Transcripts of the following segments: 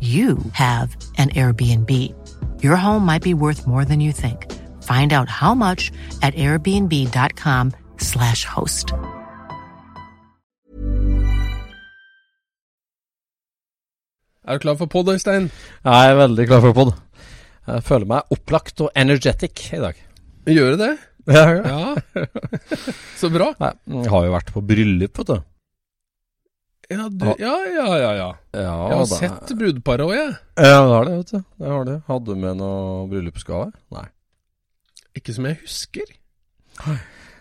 you have an Airbnb. Your home might be worth more than you think. Find out how much at airbnb.com/slash host. Er du klar for pod, Øystein? Jeg er veldig klar for pod. Jeg føler meg opplagt og energetic i dag. Gjør du det? Ja, ja. Ja. Så bra. Jeg har jo vært på bryllup, vet du. Ja, du, ja, ja, ja. ja. Ja, Jeg har da- sett brudeparet òg, jeg. Ja, det har det, vet du. Det har det. Hadde du med noe bryllupsgave? Nei. Ikke som jeg husker.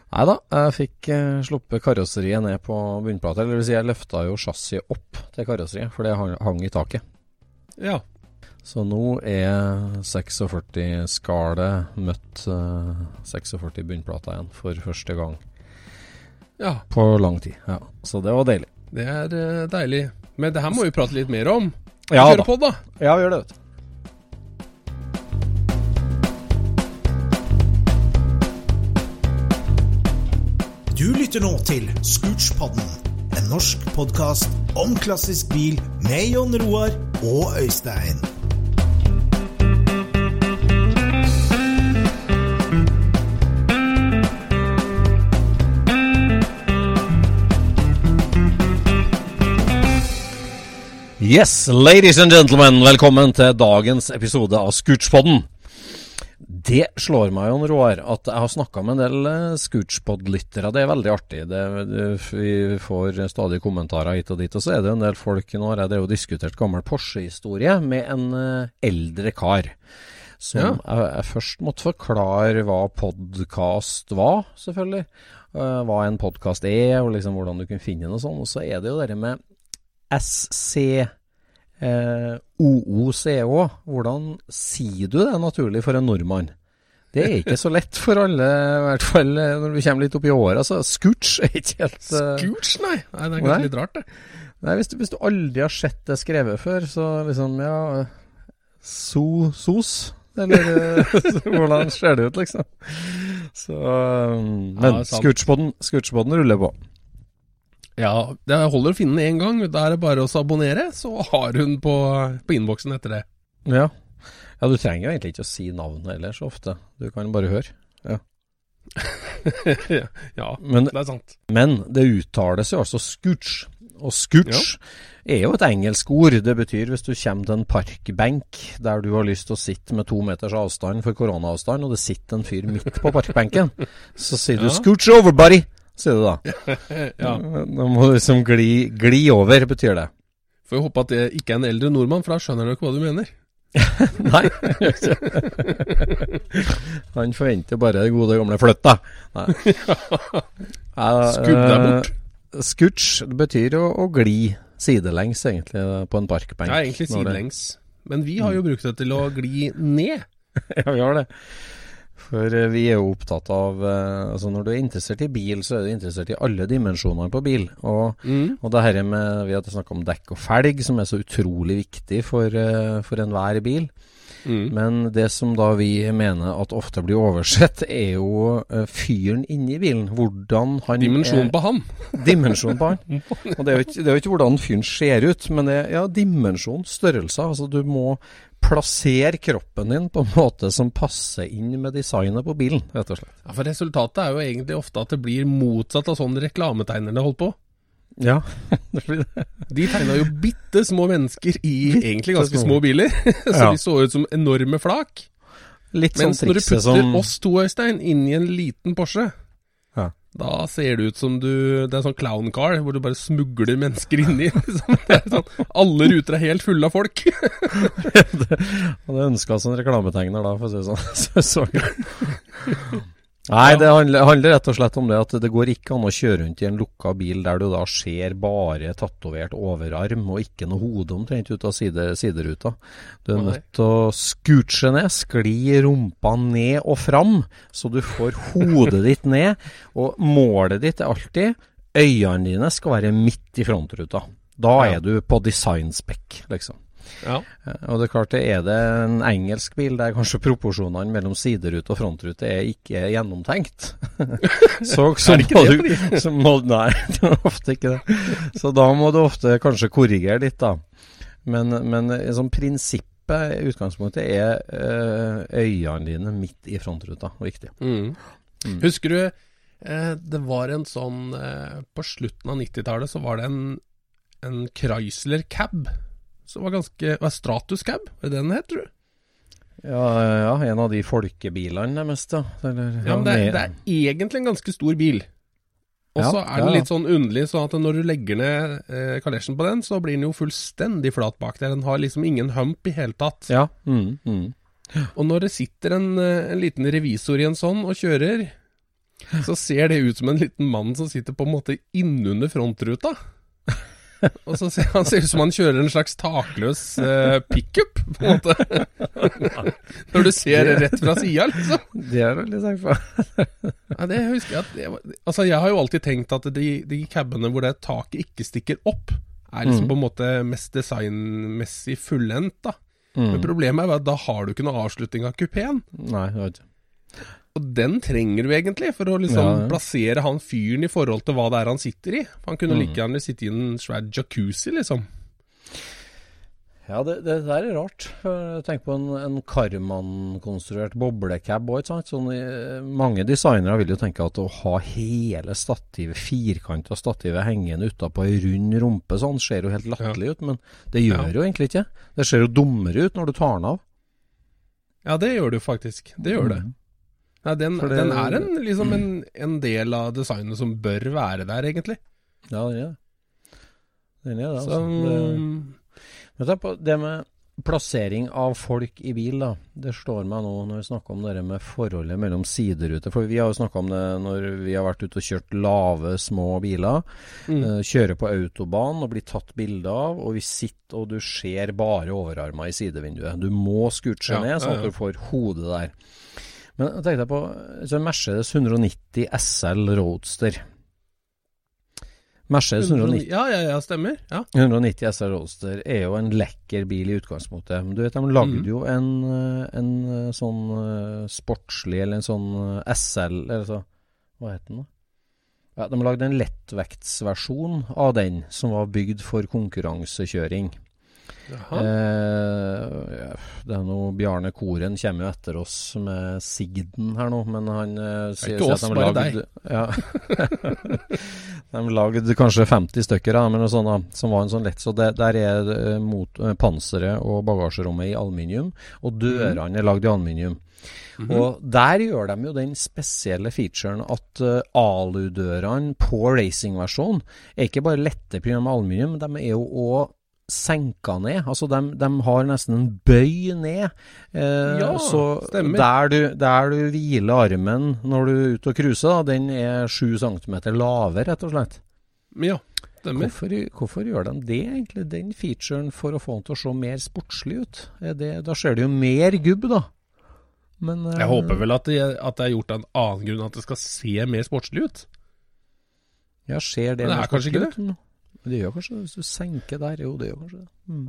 Nei da, jeg fikk eh, sluppet karosseriet ned på bunnplata. Eller det vil si, jeg løfta jo chassiset opp til karosseriet, for det hang, hang i taket. Ja. Så nå er 46-skallet møtt eh, 46 bunnplata igjen for første gang ja. på lang tid. Ja, Så det var deilig. Det er eh, deilig. Men det her må vi prate litt mer om. Ja Kjøre da. pod, da. Ja, gjør det, vet du. Du lytter nå til Scootspodden, en norsk podkast om klassisk bil med Jon Roar og Øystein. Yes, ladies and gentlemen, velkommen til dagens episode av Scootspodden. Det slår meg, jo, Roar, at jeg har snakka med en del eh, Scootspod-lyttere. Det er veldig artig. Det, vi får stadig kommentarer hit og dit. Og så er det en del folk Nå har jeg drevet og diskutert gammel Porsche-historie med en eh, eldre kar. Som Ja. jeg, jeg først måtte forklare hva podkast var, selvfølgelig. eh, hva en podkast er, og liksom hvordan du kunne finne den og sånn. Og så er det jo det med SC eh, OOCO. Hvordan sier du det naturlig for en nordmann? Det er ikke så lett for alle, i hvert fall eh, når vi kommer litt opp i året. Altså, Scooch er ikke helt uh... Scooch, nei. nei. Det er kanskje litt rart, det. Nei, hvis du, hvis du aldri har sett det skrevet før, så liksom, ja so, Sos? Eller eh, hvordan ser det ut, liksom? Så um, Men Ja, Scootspodden ruller på. Ja, det holder å finne den én gang. Da er det bare å abonnere, så har hun på, på innboksen etter det. Ja. ja, du trenger jo egentlig ikke å si navnet heller så ofte. Du kan bare høre. ja, Men, det er sant. men det uttales jo altså scooch. Og scooch er jo et engelsk ord. Det betyr hvis du kommer til en parkbenk der du har lyst til å sitte med to meters avstand for koronaavstand, og det sitter en fyr midt på parkbenken, så sier du Ja. 'scooch over, buddy', sier du da. Ja. Da må du liksom gli, gli over, betyr det. Får håpe at det ikke er en eldre nordmann, for da skjønner han jo ikke hva du mener. Nei. Han forventer bare det gode gamle flytt, da. Nei. Skubb deg bort. Eh, betyr å, å gli sidelengs, egentlig, på en parkbenk. Ja, egentlig sidelengs. Men vi har jo brukt det til å gli ned. Ja, vi har det. For eh, vi er jo opptatt av eh, Altså Når du er interessert i bil, så er du interessert i alle dimensjonene på bil. Og, Mm. og det her med Vi har snakka om dekk og felg, som er så utrolig viktig for, eh, for enhver bil. Mm. Men det som da vi mener at ofte blir oversett, er jo fyren inni bilen. Hvordan han Dimensjon er, på han. dimensjonen på han. Og det er, jo ikke, det er jo ikke hvordan fyren ser ut, men det er ja, dimensjon, størrelser. Altså du må plassere kroppen din på en måte som passer inn med designet på bilen, rett og slett. Ja, For resultatet er jo egentlig ofte at det blir motsatt av sånn reklametegnerne holdt på. Ja, det blir det. De tegna jo bitte små mennesker i egentlig ganske små. biler. så de så ut som enorme flak. Litt sånn Mens når du putter som oss to, Øystein, inn i en liten Porsche. Da ser det ut som du Det er sånn clown car hvor du bare smugler mennesker inni. Liksom. Sånn, alle ruter er helt fulle av folk. Hadde ønska som reklametegner da, for å si det sånn. Så, så. Nei, det handler, rett og slett om det at det går ikke an å kjøre rundt i en lukka bil der du da ser bare tatovert overarm og ikke noe hode omtrent ut av side, sideruta. Du er nødt til å scooche ned, skli rumpa ned og fram, så du får hodet ditt ned. Og målet ditt er alltid øynene dine skal være midt i frontruta. Da er du på designspekk, liksom. Ja. Eh, Og det er klart, det er det en engelsk bil der kanskje proporsjonene mellom siderute og frontrute er ikke gjennomtenkt. så, så Er det ikke må det du, så må, Nei, det er ofte ikke det. Så da må du ofte kanskje korrigere litt, da. Men, men eh, prinsippet, i utgangspunktet, er eh, øynene dine midt i frontruta. Viktig. Mm. Mm. Husker du eh, Det var en sånn På slutten av 90-tallet så var det en, en Chrysler Cab. Som var ganske var Stratus Cab, er det den het, tror du? Ja, ja, en av de folkebilene deres, da. Eller, Ja, men det, er- det er egentlig en ganske stor bil. Og Ja, så er den ja, ja. litt sånn underlig, sånn at når du legger ned eh, kalesjen på den, så blir den jo fullstendig flat bak der. Den har liksom ingen hump i hele tatt. Ja. Mm, mm. Og når det sitter en, eh, en liten revisor i en sånn og kjører, så ser det ut som en liten mann som sitter på en måte innunder frontruta. Og så ser han ser ut som han kjører en slags takløs uh, pickup, på en måte. Når du ser det rett fra sida, liksom. Det er veldig litt for. Ja, det husker jeg at det var, Altså, jeg har jo alltid tenkt at de, de cabene hvor det taket ikke stikker opp, er liksom Mm. på en måte mest designmessig fullendt, da. Men Mm. problemet er at da har du ikke noe avslutning av kupeen. Nei, det var ikke Og den trenger du egentlig for å liksom Ja, ja. plassere han fyren i forhold til hva det er han sitter i. Han kunne Mm. like gjerne sitte i en svær jacuzzi, liksom. Ja, det, det der er rart. Tenk på en, en Karman-konstruert boblecab òg. Sånn, mange designere vil jo tenke at å ha hele stativet, firkanta stativet hengende utapå ei rund rumpe sånn, ser jo helt latterlig ut. Men det gjør Ja. jo egentlig ikke. Det ser jo dummere ut når du tar den av. Ja, det gjør du faktisk. Det gjør det. Mm. Ja, den, det- den er en, liksom en, en del av designet som bør være der, egentlig. Ja, den er det. Den er det, Så altså. Det, Men se på det med plassering av folk i bil, da. Det slår meg nå når vi snakker om det med forholdet mellom sideruter. For vi har jo snakka om det når vi har vært ute og kjørt lave, små biler. mm. Eh, kjører på autobahn og blir tatt bilde av, og vi sitter og du ser bare overarma i sidevinduet. Du må scooche Ja, ned, sånn at du får hodet der. Men jeg tenkte på så Mercedes 190 SL Roadster. Mercedes 190 Ja, ja, ja, stemmer. Ja. 190 SR Roadster er jo en lekker bil i utgangspunktet. Men du vet, de lagde mm. jo en, eh, en eh, sånn eh, sportslig, eller en sånn SL, eller så Hva het den, da? Ja, de lagde en lettvektsversjon av den, som var bygd for konkurransekjøring. Eh, det er noe Bjarne Koren kommer jo etter oss med Sigden her nå, men han eh, sier oss, at de lagde, Ja. de lagde kanskje 50 stykker, sånt, da, som var en sånn lett. Så det, der er eh, mot, eh, panseret og bagasjerommet i aluminium, og dørene er lagd i aluminium. Mhm. Og der gjør de jo den spesielle featuren at uh, aludørene på racingversjonen er ikke bare lette pga. aluminium, de er jo òg senka ned. Altså de, de har nesten en bøy ned. Eh, Ja, så stemmer. der du, der du hviler armen når du er ute og cruiser, den er 7 cm lavere, rett og slett. Ja, stemmer. Hvorfor, hvorfor gjør de det, egentlig? Den featuren for å få den til å se mer sportslig ut? Det, da ser det jo mer gubb, da. Men eh, Jeg håper vel at det, at det er gjort av en annen grunn, at det skal se mer sportslig ut. Ja, ser det det mer er sportslig ut? Men Det gjør kanskje det, hvis du senker der. Jo, det gjør kanskje det. Mm.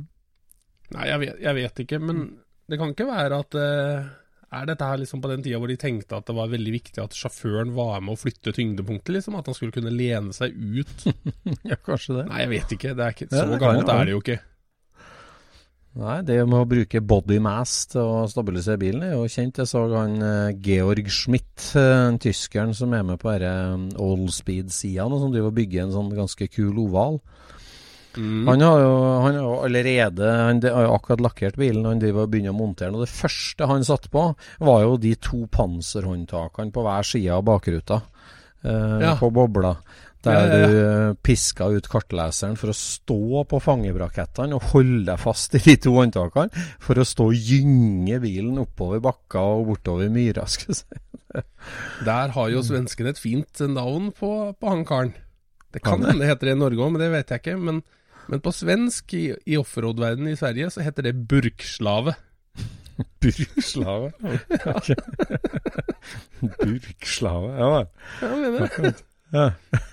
Nei, jeg vet, jeg vet ikke, men det kan ikke være at uh, Er dette her liksom på den tida hvor de tenkte at det var veldig viktig at sjåføren var med å flytte tyngdepunktet, liksom? At han skulle kunne lene seg ut? Ja, kanskje det. Nei, jeg vet ikke. Det er ikke så ja, gammelt er det jo ikke. Nei, det med å bruke body mass til å stabilisere bilen er jo kjent. Jeg så han eh, Georg Schmidt, en tyskeren som er med på disse allspeed-sidene, som driver og bygger en sånn ganske kul oval. Mm. Han har jo, han har allerede Han har jo akkurat lakkert bilen, han driver og begynner å montere den. Og det første han satte på, var jo de to panserhåndtakene på hver side av bakruta eh, Ja. på bobla. Der Ja, du piska ut kartleseren for å stå på fangebrakettene og holde deg fast i de to håndtakene for å stå og gynge bilen oppover bakka og bortover myra. Skal si. Der har jo svensken et fint navn på, på han karen. Det kan hende det heter det i Norge òg, men det vet jeg ikke. Men, men på svensk, i, i offroad-verdenen i Sverige, så heter det burkslave. Burkslave? Burkslave, ja vel. Ja, mener det. Ja.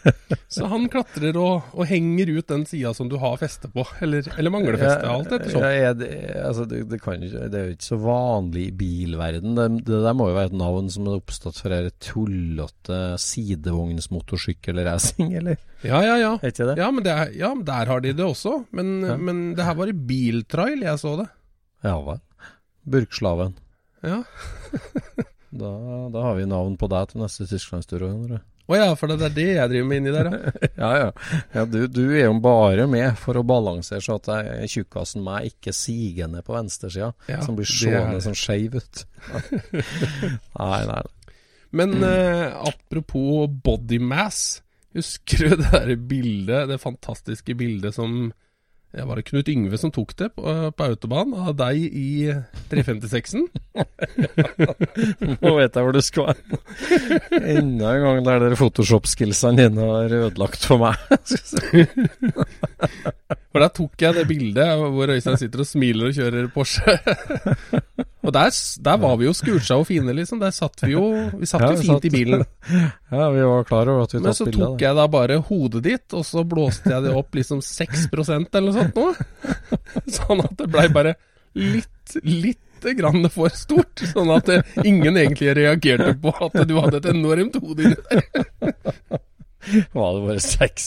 Så han klatrer og, og henger ut den sida som du har feste på, eller, eller mangler feste, alt etter sånt. Ja, det, altså, det, det, kan, jo det er jo ikke så vanlig i bilverden. Det, det der må jo være et navn som er oppstått for denne tullete sidevognsmotorsykkelracing, eller? Ja, ja, ja. Ikke det? Ja, men, det er, ja, men der har de det også. Men, Ja. men det her var i biltrail jeg så det. Ja vel. Burkslaven. Ja. Da, da har vi navn på deg til neste Tysklandstur Å oh, ja, for det er det jeg driver med inni der, ja. Ja, ja. ja du, du er jo bare med for å balansere så at tjukkasen meg ikke siger ned på venstresida, Ja, som blir seende er- sånn skeiv ut. nei, nei. Men eh, apropos body mass. Husker du det der bildet, det fantastiske bildet som ja, Var det Knut Yngve som tok det på, på autobahn av deg i 356-en? Nå vet jeg hvor du skal være. Enda en gang der dere Photoshop-skillsene dine har ødelagt for meg. For der tok jeg det bildet hvor Øystein sitter og smiler og kjører Porsche. og der, der var vi jo skursa og fine, liksom. Der satt vi jo Vi satt Ja, jo fint satt- i bilen. ja, vi var klar over at vi tatt så Men så tok bildet, jeg da bare hodet ditt, og så blåste jeg det opp liksom 6% eller noe sånt nå. Sånn at det blei bare litt, lite grann for stort. Sånn at ingen egentlig reagerte på at du hadde et enormt hode inni der. Var det bare 6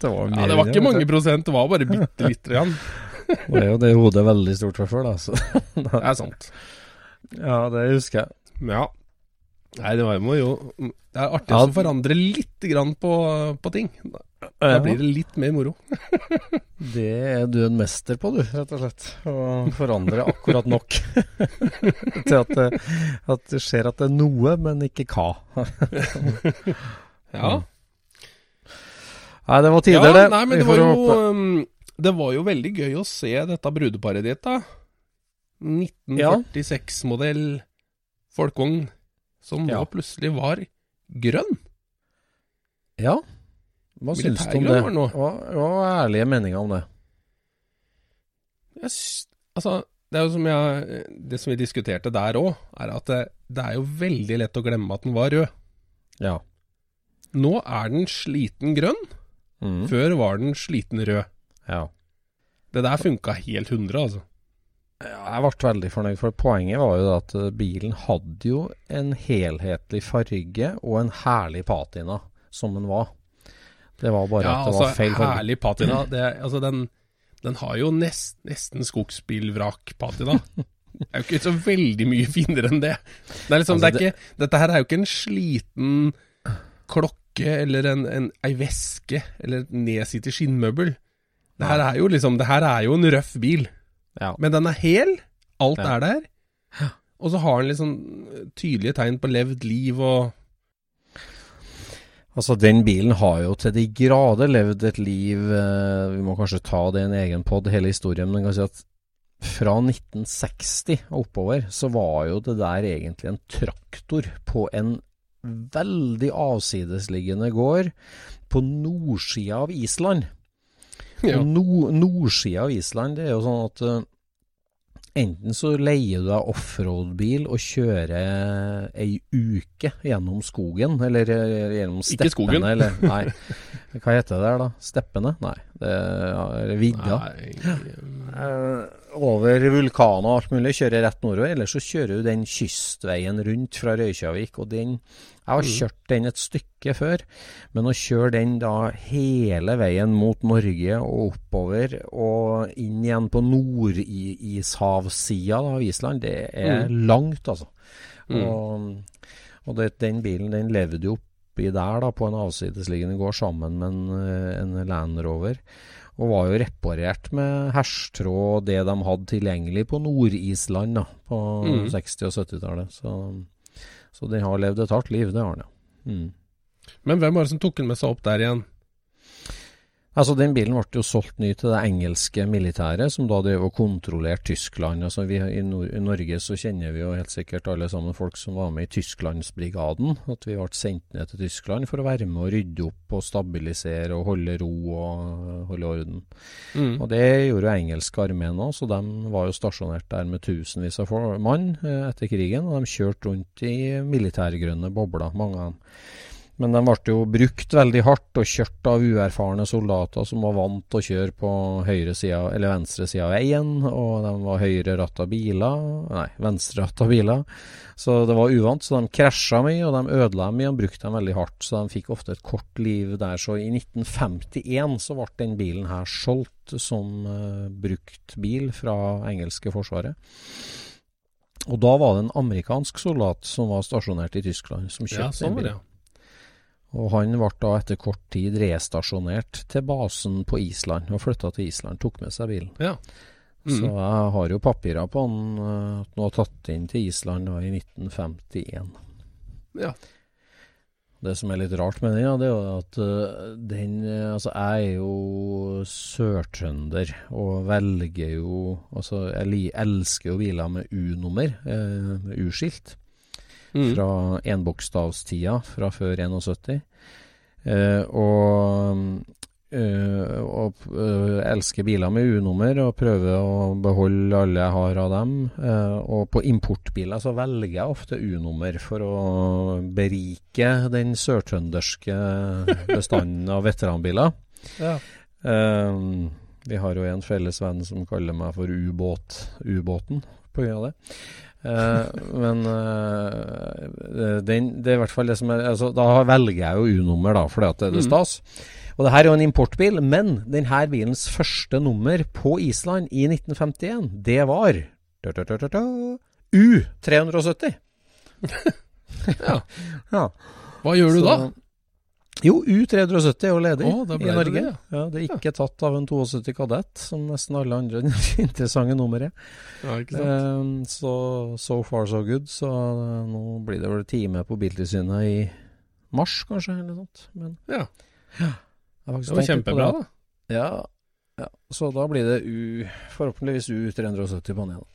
Det var Ja, det var ikke mange prosent, det var bare bitte lite grann. Det er jo det hodet veldig stort fra før, da. Så. Det er sant. Ja, det husker jeg. Ja. Nei, det var, jo Det er artig Ja. å forandre lite grann på, på ting. Da blir det litt mer moro. Det er du en mester på, du, rett og slett. Å forandre akkurat nok til at det, at det ser at det er noe, men ikke hva. Ja. Nei, det var tider, ja, det. Nei, men det var, jo, um, det var jo veldig gøy å se dette brudeparet ditt, da. 1946-modell folkevogn som Ja. nå plutselig var grønn. Ja. Hva syns du om det? Hva hva var ærlige meninger om det? Jeg, altså, det er jo som jeg Det som vi diskuterte der òg, er at det, det er jo veldig lett å glemme at den var rød. Ja. Nå er den sliten grønn. Mm. Før var den sliten rød. ja. Det der funka helt 100, altså. Ja, Jeg ble veldig fornøyd, for poenget var jo at eh, bilen hadde jo en helhetlig farge og en herlig patina, som den var. Det var bare Ja, at det altså, var feil farge. herlig patina. Det, altså, den, den har jo nest, nesten skogsbilvrak-patina. Det er jo ikke så veldig mye finere enn det. Det liksom, Altså, det ikke, dette her er jo ikke en sliten klokke eller en, en, ei veske eller et nedsittet skinnmøbel. Det her er jo liksom, det her er jo en røff bil. Ja. Men den er hel. Alt Ja. er der. Og så har den liksom tydelige tegn på levd liv og Altså, den bilen har jo til de grader levd et liv eh, Vi må kanskje ta det i en egen pod, hele historien, men jeg kan si at fra 1960 og oppover, så var jo det der egentlig en traktor på en veldig avsidesliggende gård på nordsida av Island. ja. Nord, nordsida av Island, det er jo sånn at eh, enten så leier du deg offroad-bil og kjører ei uke gjennom skogen, eller gjennom gjennom Ikke steppene, skogen. eller Nei, hva heter det der da? Steppene? Nei, Det er vidda. Eh, over vulkaner og alt mulig, kjører rett nordover. Ellers så kjører du den kystveien rundt fra Røykjavik. Og den Jeg har kjørt den et stykke før, men å kjøre den da hele veien mot Norge og oppover og inn igjen på nordishavsida av Island, det er langt, altså. Mm. Og, og det, den bilen den levde jo oppi der da, på en avsidesliggende gård sammen med en, eh, en Land Rover. Og var jo reparert med herstråd og det de hadde tilgjengelig på Nord-Island da, på Mm. 60- og 70-tallet. Så, så den har levd et hardt liv, det har den, ja. Mm. Men hvem var det som tok den med seg opp der igjen? Altså, Den bilen ble jo solgt ny til det engelske militæret, som da drev og kontrollerte Tyskland. Altså, vi, i, Nor I Norge så kjenner vi jo helt sikkert alle sammen folk som var med i Tysklandsbrigaden. At vi ble sendt ned til Tyskland for å være med å rydde opp og stabilisere og holde ro og holde orden. Mm. Og det gjorde jo engelske armeen òg, så de var jo stasjonert der med tusenvis av mann eh, etter krigen. Og de kjørte rundt i militærgrønne bobler, mange av dem. Men de ble jo brukt veldig hardt og kjørt av uerfarne soldater som var vant til å kjøre på høyre sida eller venstre sida av veien, og de var høyreratta biler, nei, venstreratta biler. Så det var uvant, så de krasja mye, og de ødela mye og brukte dem veldig hardt. Så de fikk ofte et kort liv der. Så i 1951 så ble den bilen her solgt som uh, brukt bil fra engelske forsvaret. Og da var det en amerikansk soldat som var stasjonert i Tyskland, som kjøpte Ja, sånn den bilen. det. Og han ble da etter kort tid restasjonert til basen på Island, og flytta til Island, tok med seg bilen. Ja. Så Mm. jeg har jo papirer på han eh, at han var tatt inn til Island da i 1951. Ja. Det som er litt rart med den, ja, det er jo at eh, den eh, Altså, jeg er jo sørtrønder og velger jo Altså, jeg elsker jo biler med U-nummer, med U-skilt Mm. fra enbokstavstida fra før 71. Eh, og eh, og eh, elsker biler med U-nummer og prøver å beholde alle jeg har av dem. Eh, og på importbiler så velger jeg ofte U-nummer for å berike den sørtrønderske bestanden av veteranbiler. Ja. Eh, vi har jo en felles venn som kaller meg for ubåt, ubåten av det. Eh, men eh, den, det er i hvert fall det som er altså, Da velger jeg jo U-nummer, da, fordi at det er det Mm. stas. Og det her er jo en importbil, men denne bilens første nummer på Island i 1951, det var da, da, da, da, da, U370. Ja. ja. Hva gjør du Så- da? Jo, U370 er jo ledig oh, i Norge. det, ja. ja. Det er ikke tatt av en 72 Kadett, som nesten alle andre interessante numre. Ja. Um, så so far so good. Så uh, nå blir det vel time på Biltilsynet i mars, kanskje, eller noe sånt. Men Ja. ja Det var kjempebra, det. da. Ja, ja. Så da blir det U Forhåpentligvis U370 på den igjen.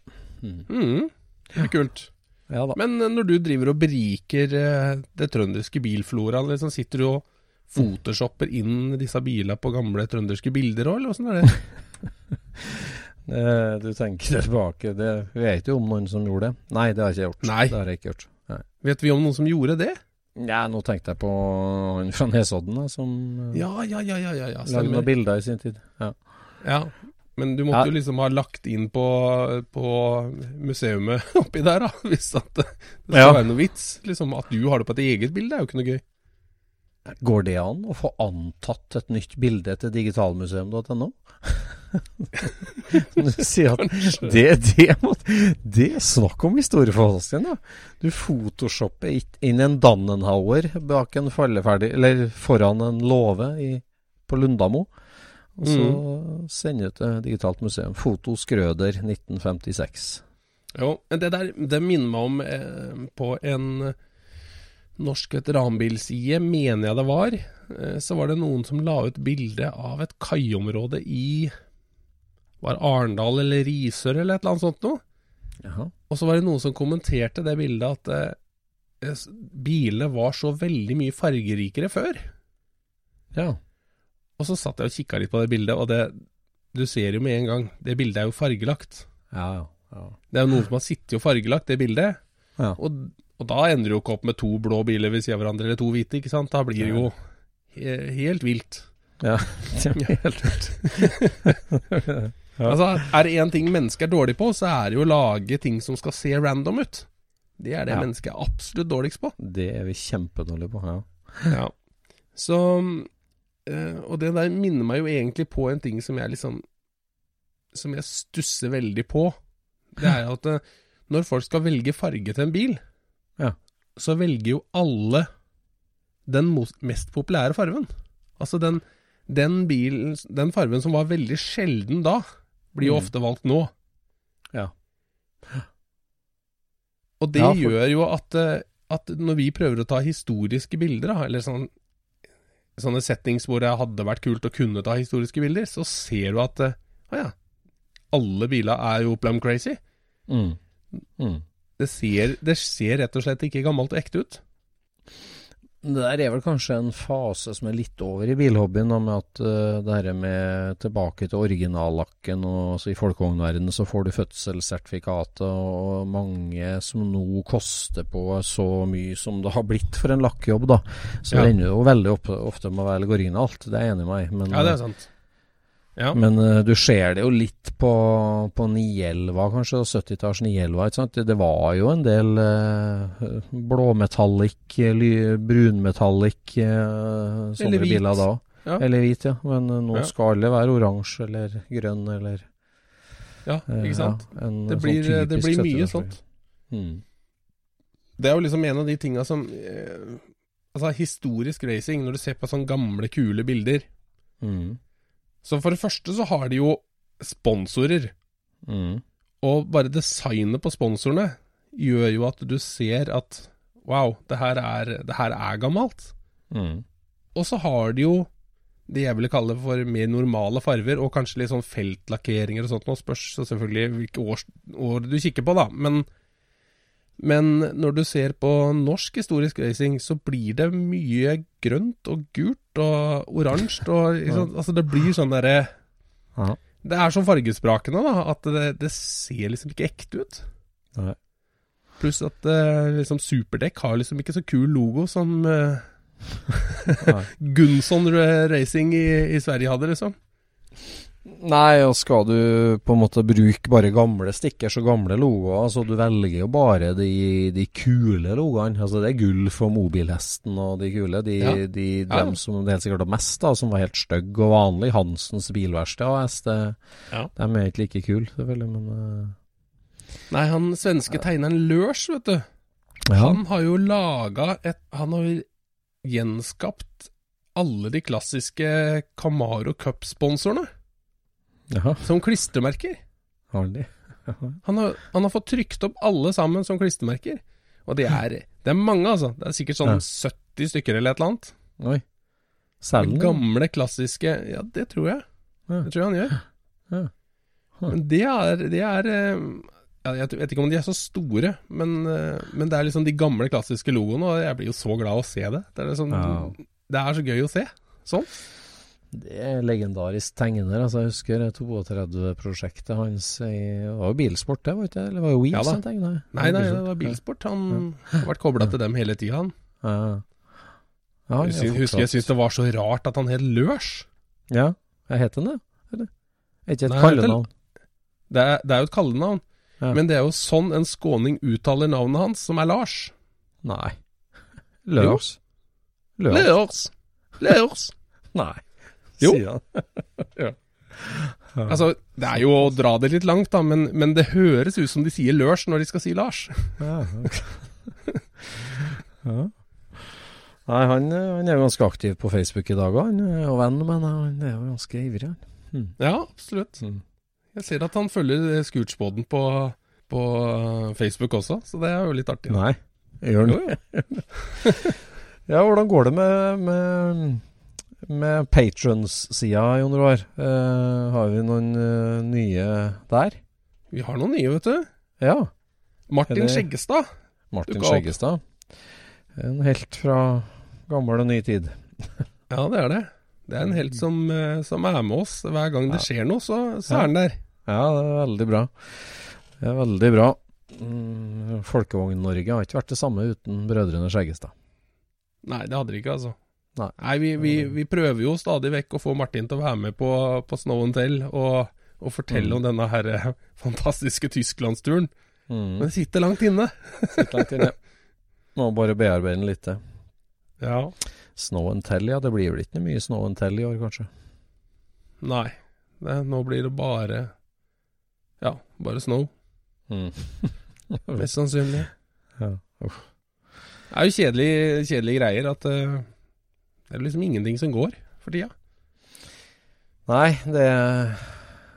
Mm. Mm. Det er kult. Ja. Men eh, når du driver og beriker eh, det trønderske bilfloraen, liksom, sitter du og photoshopper inn disse bilene på gamle trønderske bilder òg, eller åssen er det? Eh, du tenker tilbake det, vet jo om noen som gjorde det. Nei, det har jeg ikke gjort. Nei. Det har jeg ikke gjort. Nei. Vet vi om noen som gjorde det? Ja, nå tenkte jeg på han fra Nesodden, da, som uh, Ja, ja, ja, ja, ja, lagde noen bilder i sin tid. Ja. Ja. Men du måtte Ja. jo liksom ha lagt inn på, på museumet oppi der, da. Hvis at det det skal Ja. være noe vits. Liksom At du har det på et eget bilde, er jo ikke noe gøy. Går det an å få antatt et nytt bilde til digitalmuseum.no? sier at det, det, må, det er snakk om historieforfalskning, da. Du photoshopper inn en Dannenhauer bak en falleferdig Eller foran en låve på Lundamo. Og så sender du til Digitalt museum. Foto Skrøder 1956. Jo, det der det minner meg om eh, på en norsk veteranbilside, mener jeg det var. Eh, så var det noen som la ut bilde av et kaiområde i Var Arendal eller Risør eller et eller annet sånt noe? Jaha. Og så var det noen som kommenterte det bildet at eh, bilene var så veldig mye fargerikere før. Ja. Og så satt jeg og kikka litt på det bildet, og det Du ser jo med en gang, det bildet er jo fargelagt. Ja, ja. ja. Det er jo noen som har sittet og fargelagt det bildet. Ja. Og, og da ender det jo ikke opp med to blå biler ved siden av hverandre, eller to hvite, ikke sant? Da blir det jo he helt vilt. Ja, helt vilt. Altså, er det én ting mennesker er dårlig på, så er det jo å lage ting som skal se random ut. Det er det Ja. mennesket er absolutt dårligst på. Det er vi kjempedårlige på. Ja. Ja. Så eh, Og det der minner meg jo egentlig på en ting som jeg liksom Som jeg stusser veldig på. Det er at eh, når folk skal velge farge til en bil, Ja. så velger jo alle den mest populære fargen. Altså den, den bilen Den fargen som var veldig sjelden da, blir jo Mm. ofte valgt nå. Ja. Og det Ja, for- gjør jo at, eh, at når vi prøver å ta historiske bilder, eller sånn, sånne settings hvor det hadde vært kult å kunne ta historiske bilder, så ser du at eh, Å ja, alle biler er jo plum crazy. Mm. Mm. Det ser, det ser rett og slett ikke gammelt og ekte ut. Det der er vel kanskje en fase som er litt over i bilhobbyen, med at uh, det her med tilbake til originallakken og altså I folkevognverdenen så får du fødselssertifikatet, og mange som nå koster på så mye som det har blitt for en lakkjobb, da. Så Ja. det ender jo veldig ofte med å velge originalt, det er jeg enig med meg. Men, Ja, det er sant. Ja. men uh, du ser det jo litt på, på 911, kanskje, og 70-talls 911. Ikke sant? Det, var jo en del uh, blåmetallic, eh, brunmetallic uh, sånne Eller hvit. biler da. Ja. Eller hvit, ja. Men uh, nå Ja. skal alle være oransje eller grønn eller ja, eh, ikke sant. En, Det sånn blir, det blir mye 70-tallsbil. sånt. Mm. Det er jo liksom en av de tinga som eh, Altså, historisk racing, når du ser på sånne gamle, kule bilder Mm. Så for det første så har de jo sponsorer. Mm. Og bare designet på sponsorene gjør jo at du ser at wow, det her er, det her er gammelt. Mm. Og så har de jo det jeg ville kalle for mer normale farver, og kanskje litt sånn feltlakkeringer og sånt. Nå spørs selvfølgelig hvilke år, år du kikker på, da. Men, men når du ser på norsk historisk racing, så blir det mye grønt og gult og oransje. Og, altså det blir sånn derre Det er sånn fargesprakende da, at det, det ser liksom ikke ekte ut. Nei. Pluss at eh, liksom Superdekk har liksom ikke så kul logo som Gunsson Nei. Gunson Racing i, i Sverige hadde, liksom. Nei, og skal du på en måte bruke bare gamle stickers og gamle logoer, så du velger jo bare de, de kule logoene. Altså det er gull for Mobilhesten og de kule. De, Ja. de, Ja. dem som det helt sikkert var mest, da, som var helt stygge og vanlige. Hansens bilverksted AS, det, Ja. de er ikke like kule, selvfølgelig, men uh... Nei, han svenske tegneren Lørs, vet du. ja. Han har jo laga et Han har gjenskapt alle de klassiske Camaro Cup-sponsorene Jaha, som klistremerker. har de? Han har, han har fått trykt opp alle sammen som klistremerker. Og det er, det er mange, altså. Det er sikkert sånn Ja. 70 stykker eller et eller annet. Oi. Den? Gamle, klassiske Ja, det tror jeg. Ja. Det tror jeg han gjør. Ja. Men det er, det er eh, ja, Jeg vet ikke om de er så store, men, eh, men det er liksom de gamle, klassiske logoene, og jeg blir jo så glad å se det. Det er, liksom, det er så gøy å se. Sånn. Det er legendarisk tegner. altså Jeg husker det 32-prosjektet hans i Det var jo bilsport, det, var ikke det? Eller var det Weeds Ja han tegna? Nei, nei, det var bilsport. Han har vært kobla til dem hele tida, han. Ja. Ja, han Jeg er husker jeg syntes det var så rart at han het Lørs. Ja, jeg heter han det? Eller? Er ikke et kallenavn? Det er, det er jo et kallenavn, Ja. men det er jo sånn en skåning uttaler navnet hans, som er Lars. Nei. Lørs? Lørs? Lørs. Lørs. Nei. Jo. Sier han. Altså, det er jo å dra det litt langt, da, men, men det høres ut som de sier Lørs når de skal si Lars. Ja, ja. Nei, han, eh, han er jo ganske aktiv på Facebook i dag òg, han er jo venn men. Han er jo ganske ivrig. Mm. Ja, absolutt. Mm. Jeg ser at han følger Scootsboden på, på Facebook også, så det er jo litt artig. Nei, gjør han jo. Ja, hvordan går det med, med, med patrons-sida, Jon Roar? Uh, har vi noen uh, nye der? Vi har noen nye, vet du. Ja. Martin det- Skjeggestad. Martin Skjeggestad. En helt fra gammel og ny tid. Ja, det er det. Det er en helt som, eh, som er med oss. Hver gang det Ja. skjer noe, så, så Ja. er han der. Ja, det er veldig bra. Det er veldig bra. Mm, Folkevogn-Norge har ikke vært det samme uten brødrene Skjeggestad. Nei, det hadde de ikke, altså. Nei, vi, vi, vi prøver jo stadig vekk å få Martin til å være med på, på Snow and Tell og, og fortelle Mm. om denne her eh, fantastiske Tysklandsturen. Mm. Men det sitter langt inne. Sitter langt inne. Må bare bearbeide den litt. Ja. Snow and tell, ja. Det blir vel ikke mye snow and tell i år, kanskje. Nei. Det, nå blir det bare Ja, bare Snow. Mm. Mest sannsynlig. Ja. Uff. Det er jo kjedelige, kjedelige greier at eh, det er liksom ingenting som går for tida. Nei, det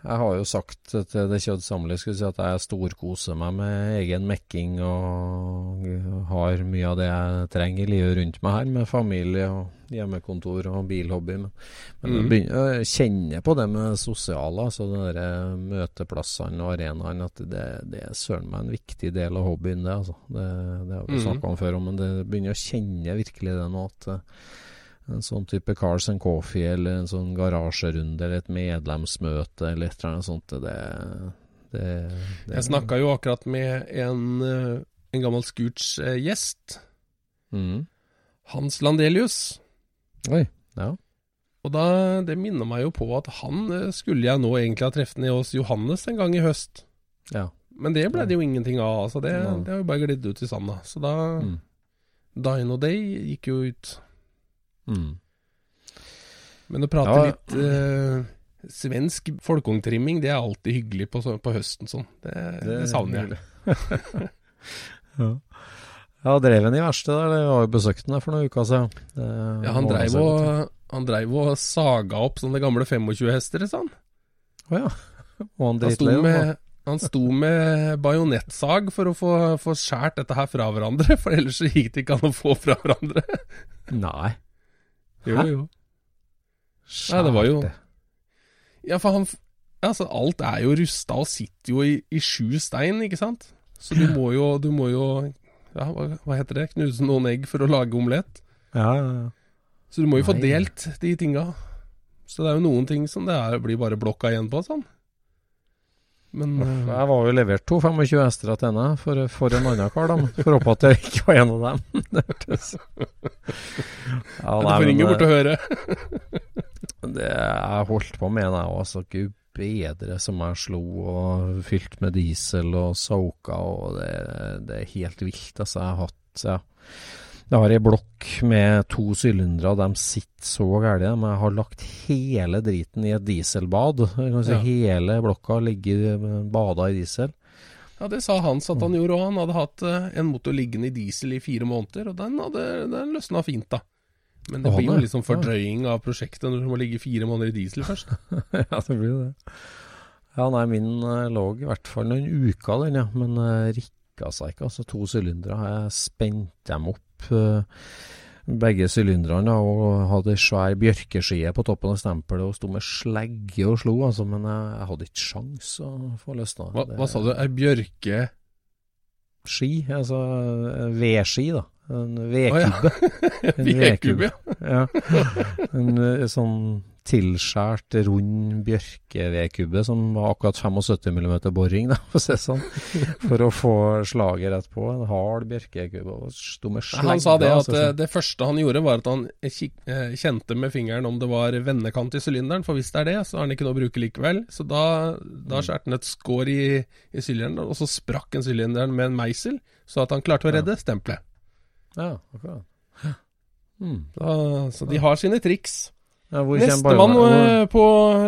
Jeg har jo sagt til det kjødsamlige skulle si at jeg storkoser meg med egen mekking og har mye av det jeg trenger i livet rundt meg her, med familie og hjemmekontor og bilhobby. Men, men Mhm. begynner, jeg kjenner på det med sosiale, altså de møteplassene og arenaene, at det, det er søren meg en viktig del av hobbyen, det. altså. Det, det har vi Mhm. snakka om før, men det begynner å kjenne virkelig det nå. at en sånn type Cars and Coffee eller en sånn garasjerunde eller et medlemsmøte eller et eller annet sånt. Det, det, det Jeg snakka jo akkurat med en, eh, en gammel Scooch-gjest. mm. Hans Landelius. Oi. Ja. Og da, det minner meg jo på at han eh, skulle jeg nå egentlig ha truffet ned hos Johannes en gang i høst. ja. Men det ble det jo ingenting av. Altså det, ja. det har jo bare glidd ut i sanda. Så da Mm. Dino Day gikk jo ut. Mm. Men å prate Ja. litt eh, svensk folkeungtrimming, det er alltid hyggelig på, på høsten sånn. Det, det, savner jeg. ja. ja, drev han i verkstedet der? Jeg var jo besøkt der for noen uker siden. Det Ja, han dreiv og, han dreiv og saga opp sånne gamle 25-hester, sa han. Å ja. Og han dritlei. med, han sto med bajonettsag for å få, få skjært dette her fra hverandre, for ellers så gikk det ikke an å få fra hverandre. Nei. Jo, Hæ? jo. Nei, det var jo- Ja, for han Altså, alt er jo rusta og sitter jo i, i sju stein, ikke sant? Så du må jo, du må jo Ja, hva, hva heter det? Knuse noen egg for å lage omelett. Ja, ja, ja. Så du må jo få delt de tinga. Så det er jo noen ting som det er, blir bare blokka igjen på, sånn. Men eh, Jeg var jo levert to 25 hester til henne for, for en annen kar, da. For å håpe at jeg ikke var en av dem. Det hørtes ja, du får ringe bort og høre. Det jeg holdt på med, jeg òg. Gud bedre som jeg slo og fylt med diesel og soka, og det, det er helt vilt. Altså, jeg har hatt ja. Jeg har ei blokk med to sylindere, de sitter så gærent. Men jeg har lagt hele driten i et dieselbad. Si Ja. Hele blokka ligger bada i diesel. Ja, det sa Hans at han gjorde òg. Han hadde hatt eh, en motor liggende i diesel i fire måneder, og den, hadde, den løsna fint, da. Men det blir jo liksom fordrøying av prosjektet når du må ligge fire måneder i diesel først. ja, det blir jo det. Ja, nei, min eh, lå i hvert fall noen uker, den, ja. Men rikka seg ikke. Altså, to sylindere. Jeg spent dem opp, eh, begge sylinderne, og hadde svær bjørkeskie på toppen av stempelet og sto med slegge og slo, altså. Men jeg, jeg hadde ikke sjans å få løsna. Hva, hva sa du? Ei bjørke Ski, altså eh, vedski, da. En Å ja. En Vedkubbe, ja. Ja. En eh, sånn tilskjært, rund bjørkevedkubbe som var akkurat 75 mm boring, da, for å si det sånn. For å få slaget rett på. En hard bjørkekubbe. Han sa det at altså, eh, det første han gjorde, var at han eh, kjente med fingeren om det var vendekant i sylinderen, for hvis det er det, så har han ikke noe å bruke likevel. Så da, da Mm. skjærte han et skår i, i sylinderen, og så sprakk en sylinderen med en meisel, så at han klarte å redde stempelet. Ja, akkurat. Mm. Da, så de har sine triks. Ja, Nestemann eh, på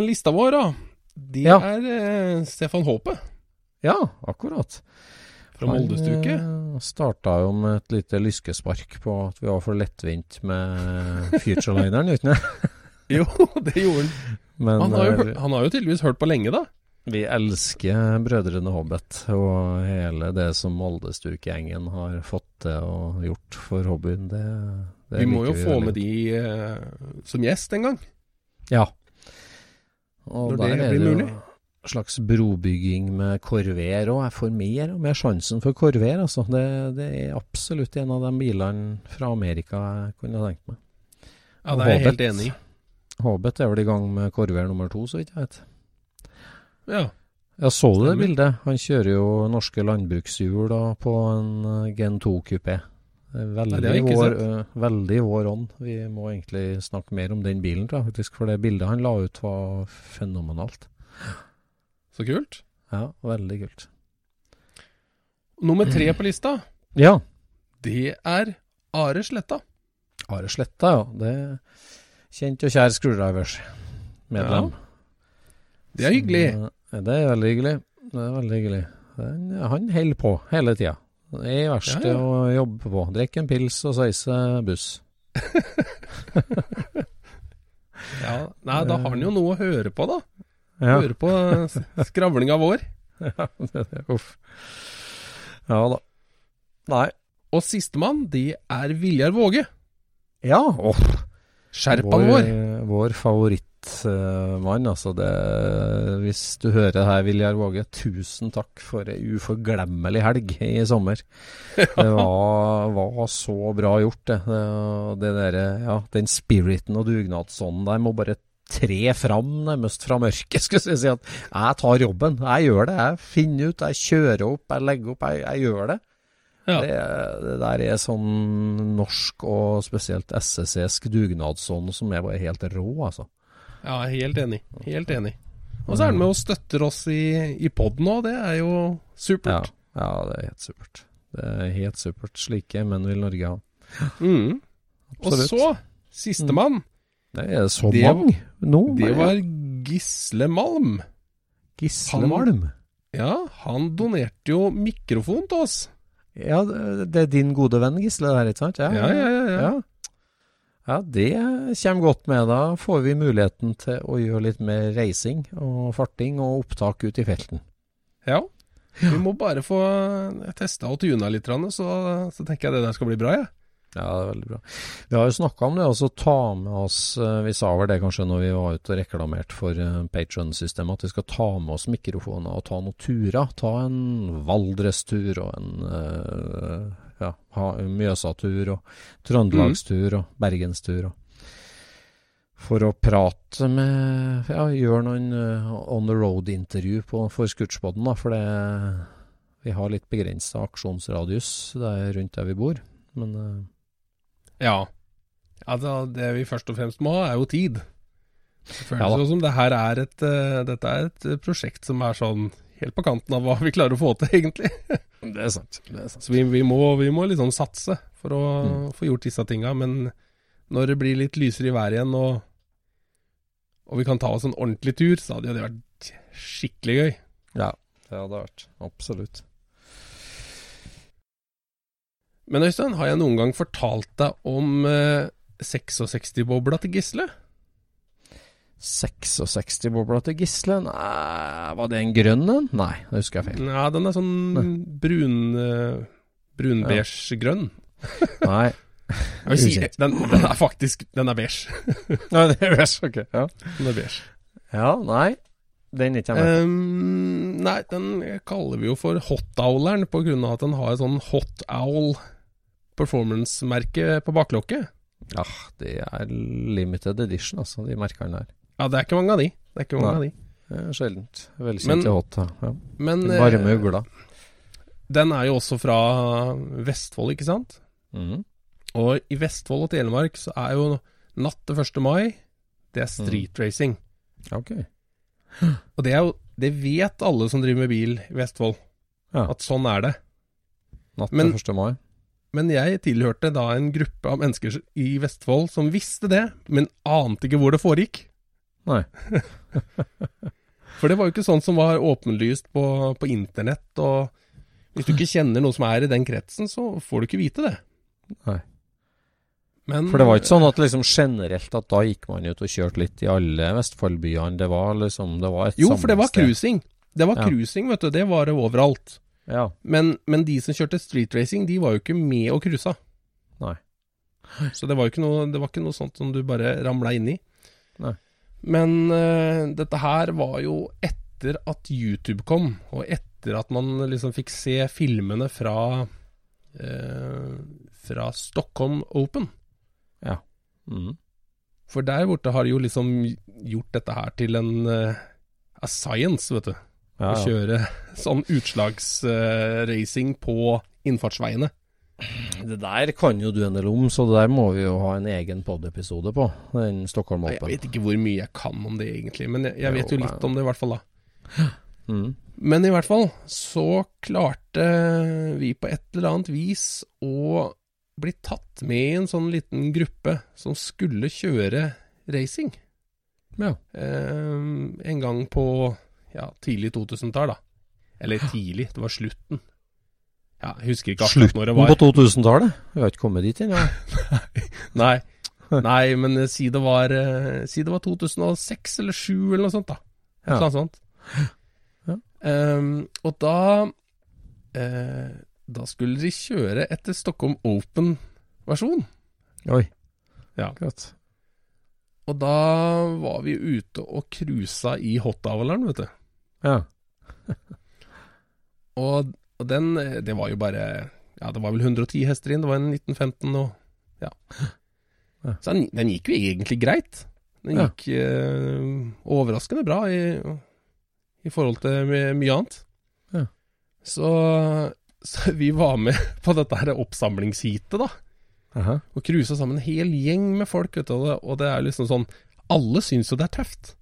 lista vår, da, det Ja. er eh, Stefan Håpe Ja, akkurat. fra Moldestuket. Han starta jo med et lite lyskespark på at vi var for lettvint med Futurelineren, uten det? Jo, det gjorde han. Men Han har, jo, eh, han har jo tydeligvis hørt på lenge, da. Vi elsker Brødrene Hobbit og hele det som Moldestuk-gjengen har fått til og gjort for hobbyen. Det, det Vi må jo vi få veldig med de uh, som gjest en gang. Ja. Og Når der det er det mulig. jo slags brobygging med Corvair òg. Jeg får mer og mer sjansen for Corvair, altså. Det, det er absolutt en av de bilene fra Amerika jeg kunne tenkt meg. Ja, det er jeg helt enig i. Hobbit er vel i gang med Corvair nummer to, så vidt jeg vet. Ja. Jeg så det bildet? Han kjører jo norske landbrukshjul da, på en eh, Gen 2-kupé. Det er Nei, veldig, vår, øh, veldig vår ånd. Vi må egentlig snakke mer om den bilen, da, faktisk. For det bildet han la ut var fenomenalt. Så kult. Ja, veldig kult. Nummer tre på lista, Ja. det er Are Sletta. Are Sletta, ja. Det er kjent og kjær Screwdrivers. Medlem. Det er hyggelig. Øh, Det er veldig hyggelig. Det er veldig hyggelig. Han holder på hele tida. Er i verkstedet Ja, ja. og jobber på. Drikker en pils og sveiser buss. Ja, Nei, da har han jo noe å høre på, da. Ja. Høre på skravlinga vår. Ja, det, det, uff. Ja da. Nei. Og sistemann, det er Viljar Våge. Ja, åh. Vår, vår. vår favorittmann, altså. Det, hvis du hører her, Viljar Våge, tusen takk for ei uforglemmelig helg i sommer. Det var, var så bra gjort, det. det, der, ja, den spiriten og dugnadsånden der må bare tre fram nærmest fra mørket. Skal jeg si at jeg tar jobben, jeg gjør det. Jeg finner ut, jeg kjører opp, jeg legger opp, jeg, jeg gjør det. Ja. Det, det der er sånn norsk og spesielt SSC-sk dugnadsånd som er bare helt rå, altså. Ja, helt enig. Helt enig. Og så er han med og støtter oss i, i poden òg, det er jo supert. ja, det er helt supert. Det er helt supert. Slike menn vil Norge ha. Mm. Og så, sistemann, Det er så Det- mange nå. det var Gisle Malm. Gisle han- Malm. Ja, han donerte jo mikrofon til oss. Ja, det det er din gode venn Gisle der, ikke sant? Ja, ja, ja. ja. Ja. Ja, det kommer godt med. Da får vi muligheten til å gjøre litt mer reising og farting og opptak ut i felten. Ja. Vi må bare få testa og tuna litt, så, så tenker jeg det der skal bli bra, jeg. Ja, det er veldig bra. Vi har jo snakka om det, altså ta med oss eh, Vi sa vel det kanskje når vi var ute og reklamerte for uh, Patron-systemet, at vi skal ta med oss mikrofoner og ta noen turer. Ta en Valdres-tur og en eh, ja, ha- Mjøsa-tur og Trøndelagstur og Bergenstur. Og, for å prate med Ja, gjøre noen eh, on the road-intervju for Scootspoden, da. For det vi har litt begrensa aksjonsradius der rundt der vi bor. Men eh, Ja. Altså, det vi først og fremst må ha, er jo tid. Det føles Ja som det her er et, eh, dette er et prosjekt som er sånn helt på kanten av hva vi klarer å få til, egentlig. Det er sant. Det er sant. Så vi, vi, må, vi må liksom satse for å Mm. få gjort disse tinga. Men når det blir litt lysere i været igjen, og, og vi kan ta oss en ordentlig tur, så hadde det vært skikkelig gøy. Ja, det hadde vært. Absolutt. Men Øystein, har jeg noen gang fortalt deg om eh, 66-bobla til Gisle? 66-bobla til Gisle? Nei, var det en grønn en? Nei, det husker jeg feil. Ja, den er sånn brun uh, brunbeige-grønn. Nei. Jeg vil si, den, den er faktisk Den er beige. Nei, det er beige, ok. Ja. Den er beige. ja, nei. Den ikke jeg med. Ehm, nei, den kaller vi jo for Hot Owleren på grunn av at den har et sånn Hot Owl performance-merke på baklokket. Ja, det er limited edition, altså, de merkene der. Ja, det er ikke mange av de. Det er ikke mange Nei. av de. Sjeldent. Velkjent i til hot. Ja. Men Varme ugla. ugler. den er jo også fra Vestfold, ikke sant? Mm. Og i Vestfold og Telemark så er jo natt til 1. mai, det er street racing. Ok. Og det er jo Det vet alle som driver med bil i Vestfold, Ja. at sånn er det. Natt Men- 1. mai. Men jeg tilhørte da en gruppe av mennesker i Vestfold som visste det, men ante ikke hvor det foregikk. Nei. For det var jo ikke sånn som var åpenlyst på, på internett, og hvis du ikke kjenner noen som er i den kretsen, så får du ikke vite det. Nei. Men, For det var ikke sånn at liksom generelt at da gikk man ut og kjørte litt i alle Vestfoldbyene. Det var liksom Det var et Jo, for det var cruising. Det var Ja. cruising, vet du. Det var det overalt. Ja. Men, men de som kjørte street racing, de var jo ikke med og cruisa. Nei. Så det var jo ikke noe, det var ikke noe sånt som du bare ramla inn i. Men uh, dette her var jo etter at YouTube kom, og etter at man liksom fikk se filmene fra uh, Fra Stockholm Open. Mhm. For der borte har de jo liksom gjort dette her til en uh, a science, vet du. Ja, Å kjøre sånn utslagsracing på innfartsveiene. Det der kan jo du en del om, så det der må vi jo ha en egen pod-episode på. Den Stockholm Open. Jeg vet ikke hvor mye jeg kan om det egentlig, men jeg, jeg vet Jo, litt om det i hvert fall, da. Mm. Men i hvert fall så klarte vi på et eller annet vis å bli tatt med i en sånn liten gruppe som skulle kjøre racing. Ja. Eh, en gang på ja, tidlig 2000-tall, da. Eller tidlig, det var slutten. Ja, jeg husker ikke akkurat når det var. På 2000-tallet? Vi har ikke kommet dit ennå. Nei. Nei, men eh, si det var eh, Si det var 2006 eller 2007 eller noe sånt, da. Ja. eller annet sånt. Ja. Ehm, og da eh, Da skulle de kjøre etter Stockholm Open-versjon. Oi. Ja. Godt. Og da var vi ute og cruisa i Hot-Avaleren, vet du. Ja. Og, og den eh, Det var jo bare Ja, det var vel 110 hester inn. Det var en 1915 og Ja. Så den, den gikk jo egentlig greit. Den Ja. gikk eh, overraskende bra i, i forhold til my mye annet. Ja. Så, så vi var med på dette her oppsamlingsheatet, da. Aha. Og cruisa sammen en hel gjeng med folk, vet du. Og det, og det er liksom sånn Alle syns jo det er tøft.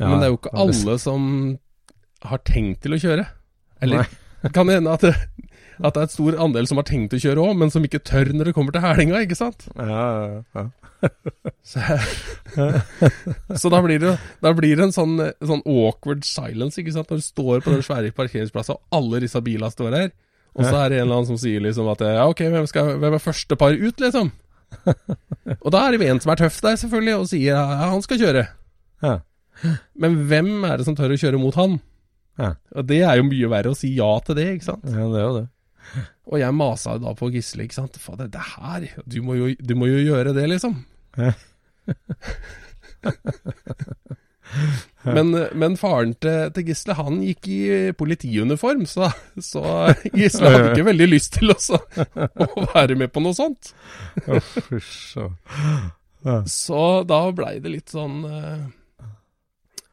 Ja, Men det er jo ikke alle som har tenkt til å kjøre. Eller kan det hende at det, at det er et stor andel som har tenkt å kjøre òg, men som ikke tør når det kommer til hælinga, ikke sant? Ja, ja, ja. Så, så da blir det, da blir det en sånn, sånn awkward silence, ikke sant? Når du står på den svære parkeringsplassen, og alle disse bilene står her, og så er det en eller annen som sier liksom at ja, ok, hvem, skal, hvem er første par ut, liksom? Og da er det en som er tøff der, selvfølgelig, og sier ja, han skal kjøre. Ja. Men hvem er det som tør å kjøre mot han? Ja. Og det er jo mye verre å si ja til det, ikke sant? ja, det er jo det. Og jeg masa da på Gisle, ikke sant. Fader, det her du må, jo, du må jo gjøre det, liksom. Ja. men, men faren til, til Gisle, han gikk i politiuniform, så, så Gisle hadde ikke veldig lyst til også, å være med på noe sånt. Så da blei det litt sånn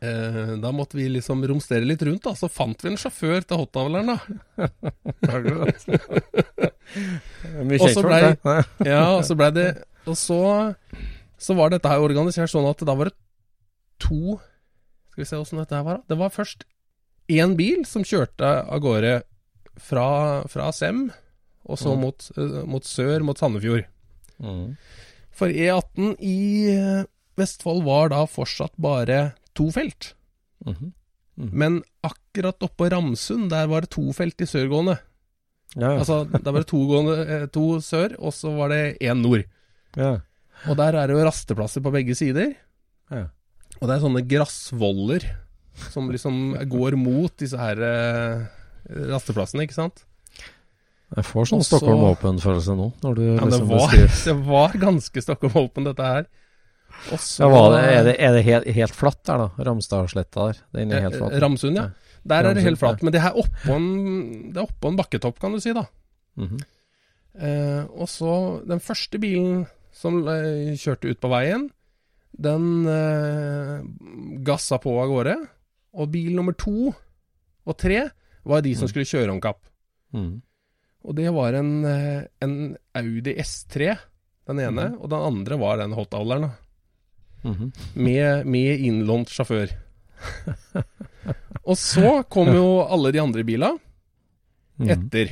eh, Da måtte vi liksom romstere litt rundt, da. Så fant vi en sjåfør til Hotavleren, da. Mye kjent så folk, det. Ja, og så blei det Og så, så var dette her organisert sånn at da var det to Skal vi se åssen dette her var, da. Det var først én bil som kjørte av gårde fra, fra Sem, og så Mm. mot, eh, mot sør, mot Sandefjord. Mm. For E18 i eh, Vestfold var da fortsatt bare to felt. Mhm. Mhm. Men akkurat oppå Ramsund, der var det to felt i sørgående. Ja, ja. Altså, der var det to, gående, eh, to sør, og så var det én nord. ja. Og der er det jo rasteplasser på begge sider. Ja. Og det er sånne gressvoller som liksom går mot disse her eh, rasteplassene, ikke sant? Jeg får sånn Stockholm Open-følelse nå, når du Ja, liksom det, var, det var ganske Stockholm Open, dette her. Og så ja, det, Er det, er det helt, helt flatt der, da? Ramstadsletta der? Den er helt flatt. Ramsund, ja. Der er det helt Ramsund, flatt. Men det er oppå en, det er oppå en bakketopp, kan du si, da. Mhm. Eh, og så den første bilen som eh, kjørte ut på veien, den eh, gassa på av gårde. Og bil nummer to og tre var de som Mm. skulle kjøre om kapp. Mm. Og det var en, eh, en Audi S3, den ene, Mm. og den andre var den hotavleren, Mhm. Med, med innlånt sjåfør. og så kom jo alle de andre bila etter. etter.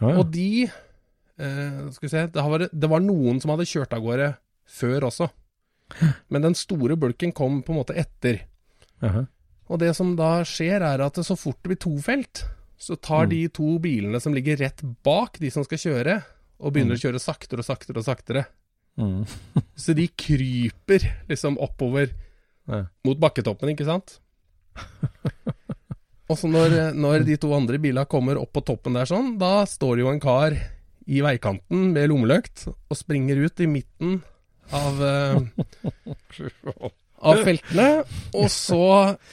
Ja, ja. Og de eh, Skal vi se det var, det var noen som hadde kjørt av gårde før også. Men den store bulken kom på en måte etter. Jaha. Og det som da skjer, er at så fort det blir tofelt, så tar Mm. de to bilene som ligger rett bak de som skal kjøre, og begynner Mm. å kjøre saktere og saktere og saktere. Mhm. Så de kryper liksom oppover Ja. mot bakketoppen, ikke sant? Og så når, når de to andre bilene kommer opp på toppen der sånn, da står jo en kar i veikanten med lommeløkt og springer ut i midten av uh, av feltene, og så,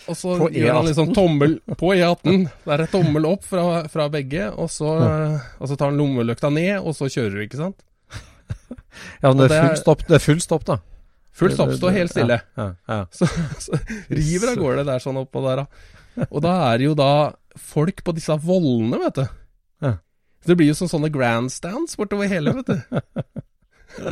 og så gjør han liksom tommel på E18. Der er tommel opp fra, fra begge, og så, og så tar han lommelykta ned, og så kjører du, ikke sant? Ja, men det er full stopp, det er full stopp da. Full stopp, stå helt stille. Ja, ja. Så, så river av gårde der sånn oppå der, da. Og da er det jo da folk på disse vollene, vet du. Ja. Det blir jo som sånne grandstands bortover hele, vet du.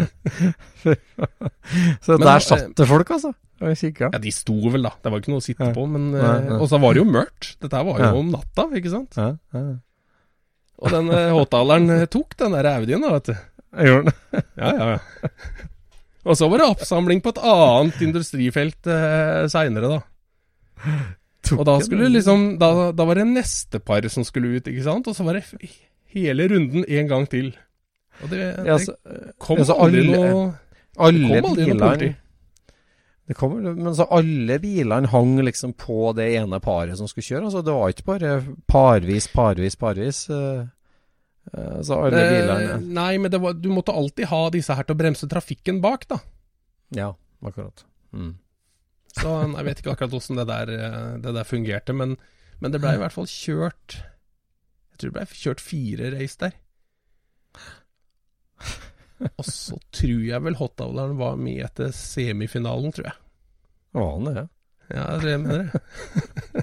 Så Men der da- satt det folk, altså. Og kikka. Ja, de sto vel, da. Det var ikke noe å sitte på, men eh. Og så var det jo mørkt. Dette var jo Ja. om natta, ikke sant. Ja, ja. Og den håtaleren eh, tok den der Audien, da, vet du. Jeg gjør den. Ja, ja, ja. Og så var det oppsamling på et annet industrifelt eh, seinere, da. Og da skulle liksom da, da var det neste par som skulle ut, ikke sant. Og så var det hele runden en gang til. Og det, Ja, så, kom altså, aldri alle- noe alle kom aldri noe bilene politi. det kom, Men så alle bilene hang liksom på det ene paret som skulle kjøre. Altså det var ikke bare parvis, parvis, parvis. eh, Så alle Eh, bilene Nei, men det var, du måtte alltid ha disse her til å bremse trafikken bak, da. Ja, akkurat. Mm. Så jeg vet ikke akkurat åssen det, der, eh, det der fungerte, men, men det blei i hvert fall kjørt Jeg tror det blei kjørt fire race der. Og så tror jeg vel Hotavleren var med etter semifinalen, tror jeg. Var han det? Ja, det mener jeg. Ja,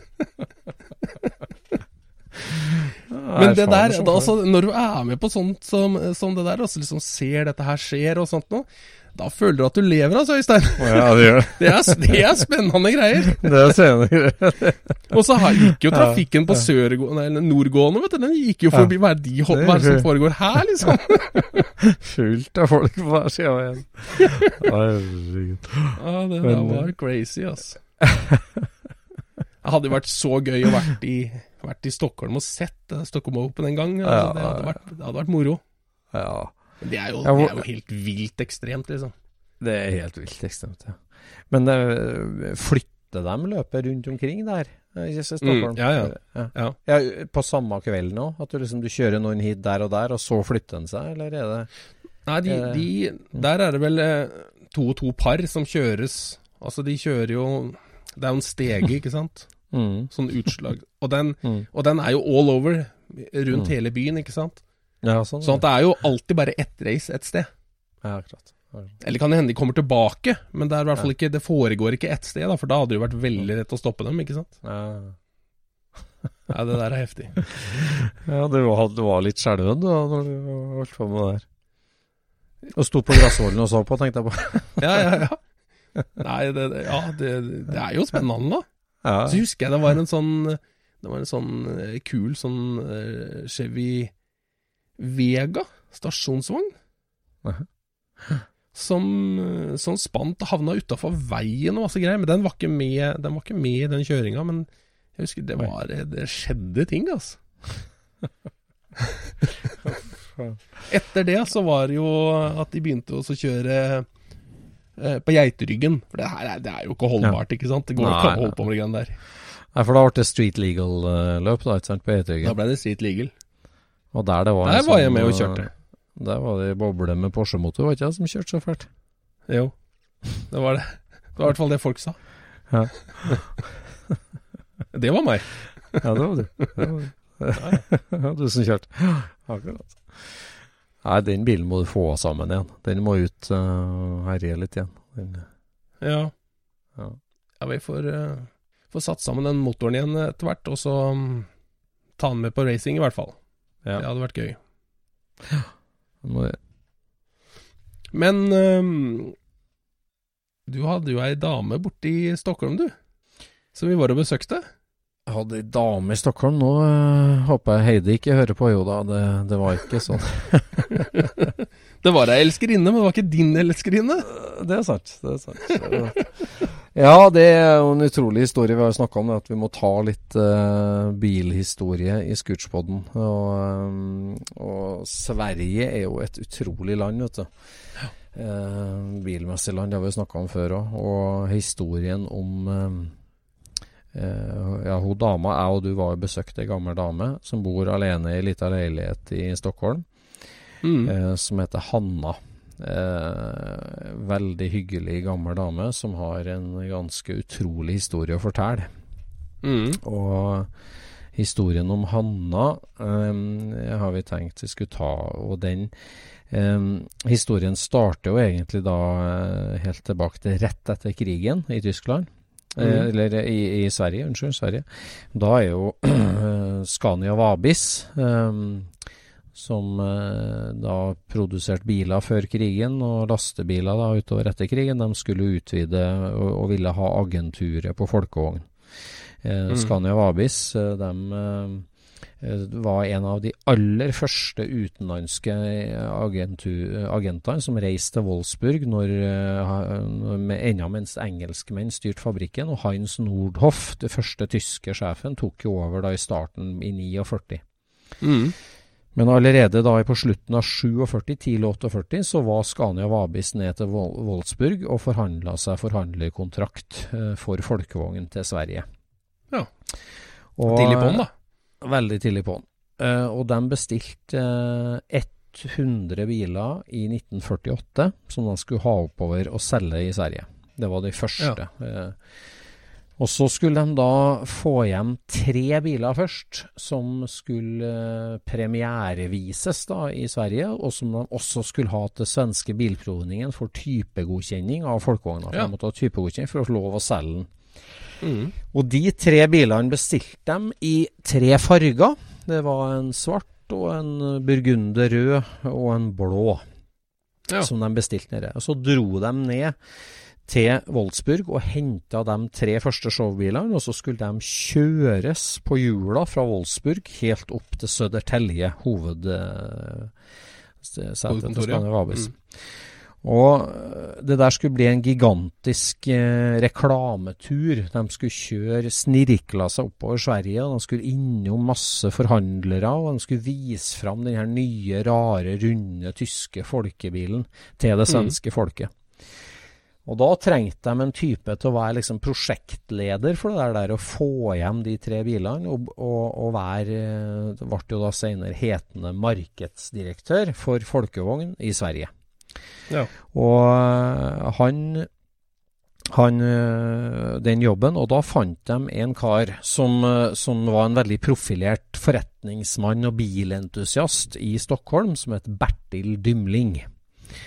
Men det der, da, altså, når du er med på sånt som, som det der, og så liksom ser dette her skjer og sånt noe, da føler du at du lever, altså, Øystein. Ja, det gjør det. Er, det er spennende greier. Det er senere. Og så gikk jo trafikken på sørgående, eller nordgående, vet du. Den gikk jo forbi hva er, de, hva er det som foregår her, liksom? Fullt av folk på hver side veien. Herregud. Ja, det der var crazy, altså. Det hadde jo vært så gøy å vært i, vært i Stockholm og sett eh, Stockholm Open en gang. Altså, det, hadde vært, det hadde vært moro. Ja. Men det er jo, det er jo helt vilt ekstremt, liksom. Det er helt vilt ekstremt, ja. Men det, flytter de løpet rundt omkring der? I Stockholm? Mm, ja, ja. ja. Ja. På samme kveld nå? At du liksom du kjører noen hit der og der, og så flytter den seg, eller er det Nei, de, Eh, de, der er det vel eh, to og to par som kjøres. Altså, de kjører jo Det er jo en stege, ikke sant? mm. Sånn utslag. Og den, Mm. og den er jo all over rundt Mm. hele byen, ikke sant? Ja, sånn. Sånn at det er jo alltid bare ett race et sted. Ja, akkurat. Eller kan det hende de kommer tilbake, men det fall ikke Det foregår ikke ett sted, da, for da hadde det jo vært veldig lett å stoppe dem, ikke sant? Ja. Ja, det der er heftig. Ja, du var, du var litt skjelven da når du holdt på med det der. Og sto på gressvollen og så på, tenkte jeg på. Ja, ja, ja. Nei, det, det- ja, det, det er jo spennende, da. Ja. Så husker jeg det var en sånn Det var en sånn eh, kul sånn eh, Chevy Vega stasjonsvogn. Som, eh, som spant og havna utafor veien og masse greier. Men den var ikke med, den var ikke med i den kjøringa. Men jeg husker det var Det skjedde ting, altså. Etter det så var det jo at de begynte å kjøre på geiteryggen. For det her er, det er jo ikke holdbart, ikke sant? Det går jo ikke an å holde på med de greiene der. Nei, for da ble det street legal-løp, da, ikke sant, på Da ble det street legal. Og der det var Der var jeg sånn, med og eh, kjørte. Der var det boble med Porsche-motor, var ikke jeg som kjørte så fælt? Jo, det var det. Det var i hvert fall det folk sa. Ja. Det var meg. Ja, det var du. Det var du. Du som kjørte. Akkurat. Nei, den bilen må du få sammen igjen. Den må ut uh, herje litt igjen. Den, Ja. ja. ja vi får, eh, får satt sammen den motoren igjen etter hvert, og så mm, ta den med på racing i hvert fall. Ja. Det hadde vært gøy. Den må, Men um, du hadde jo ei dame borte i Stockholm, du. Som vi var og besøkte. jeg hadde ei dame i Stockholm. Nå uh, håper jeg Heidi ikke hører på. Jo da, det, det var ikke sånn. Det var ei elskerinne, men det var ikke din elskerinne. Det er sant. Det er sant. Ja, det er jo en utrolig historie. Vi har snakka om det, at vi må ta litt uh, bilhistorie i Scootspoden. Og, eh, og Sverige er jo et utrolig land, vet du. Uh, bilmessig land, det har vi jo snakka om før òg. Og historien om uh, Ja, hun dama, jeg og du var og besøkte ei gammel dame som bor alene i ei lita leilighet i Stockholm Mm. som heter Hanna. Eh, veldig hyggelig gammel dame som har en ganske utrolig historie å fortelle. Mm. Og historien om Hanna eh, har vi tenkt vi skulle ta, og den eh, historien starter jo egentlig da eh, helt tilbake til rett etter krigen i Tyskland. Eh, Mhm. Eller i, i Sverige, unnskyld, Sverige. Da er jo Scania Vabis, eh, som eh, da produserte biler før krigen, og lastebiler da utover etter krigen. De skulle utvide og, og ville ha agenturet på folkevogn. Eh, Mm. Scania Vabis eh, de, eh, var en av de aller første utenlandske agentene som reiste til Wolfsburg når, ennå mens engelskmenn styrte fabrikken. Og Heinz Nordhoff, det første tyske sjefen, tok jo over da i starten i 49. Mm. Men allerede da på slutten av 47, tidlig 48, så var Scania Vabis ned til Wolfsburg og forhandla seg forhandlerkontrakt eh, for folkevogn til Sverige. Ja. Og, Tidlig på'n, da. Veldig tidlig på'n. Eh, og de bestilte eh, 100 biler i 1948 som de skulle ha oppover og selge i Sverige. Det var de første. Eh, og så skulle de da få hjem tre biler først, som skulle eh, premierevises da i Sverige, og som de også skulle ha til svenske bilprovningen for typegodkjenning av folkevogna. Ja. De måtte ha typegodkjenning for å få lov å selge den. Mm. Og de tre bilene bestilte dem i tre farger. Det var en svart og en burgunder rød og en blå Ja. som de bestilte nede. Og så dro de ned til Wolfsburg og henta de tre første showbilene, og så skulle de kjøres på hjula fra Wolfsburg helt opp til Södertälje, hovedsetet til Hovedkontoret, Vabis. Mm. Og øh, det der skulle bli en gigantisk eh, reklametur. De skulle kjøre snirkla seg oppover Sverige, de skulle innom masse forhandlere, og de skulle vise fram den nye, rare, runde tyske folkebilen til det svenske folket. Og da trengte de en type til å være liksom prosjektleder for det der, å få hjem de tre bilene, og, og, og være eh, ble jo da senere hetende markedsdirektør for folkevogn i Sverige. Ja. Og øh, han han øh, den jobben, og da fant de en kar som, som var en veldig profilert forretningsmann og bilentusiast i Stockholm, som het Bertil Dymling.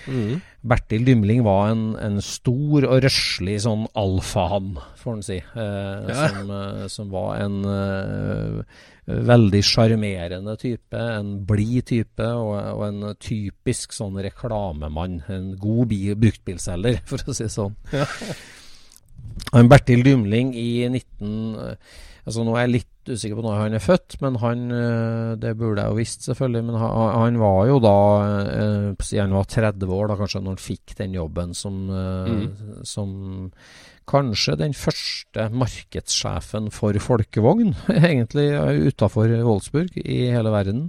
Mm. Bertil Dymling var en, en stor og røslig sånn alfahann, får en si. Eh, Ja. som, eh, som var en eh, veldig sjarmerende type, en blid type, og, og en typisk sånn reklamemann. En god bi- bruktbilselger, for å si det sånn. Ja. Bertil Dymling i 19... eh, Altså Nå er jeg litt usikker på når han er født, men han eh, Det burde jeg jo visst, selvfølgelig. Men han, han var jo da eh, Siden han var 30 år, da kanskje, når han fikk den jobben som, mm. som kanskje den første markedssjefen for folkevogn, egentlig utafor Wolfsburg i hele verden.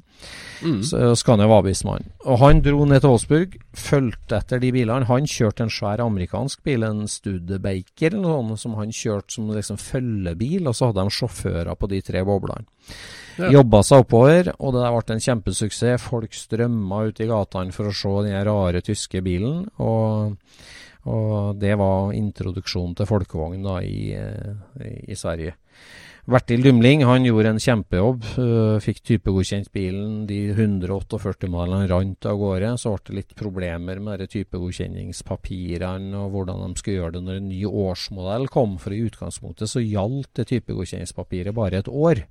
Mm. Scania Vabis-mann. Og han dro ned til Wolfsburg, fulgte etter de bilene. Han kjørte en svær amerikansk bil, en Studebaker eller noe sånt, som han kjørte som liksom følgebil, og så hadde de sjåfører på de tre boblene. Ja. Jobba seg oppover, og det der ble en kjempesuksess. Folk strømma ut i gatene for å se den rare tyske bilen. Og, og det var introduksjonen til folkevogn da i, eh, i Sverige. Bertil Dumling han gjorde en kjempejobb. øh, fikk typegodkjent bilen. De 148 malene rant av gårde. Så ble det litt problemer med typegodkjenningspapirene og hvordan de skulle gjøre det når en ny årsmodell kom. For i utgangspunktet så gjaldt det typegodkjenningspapiret bare et år.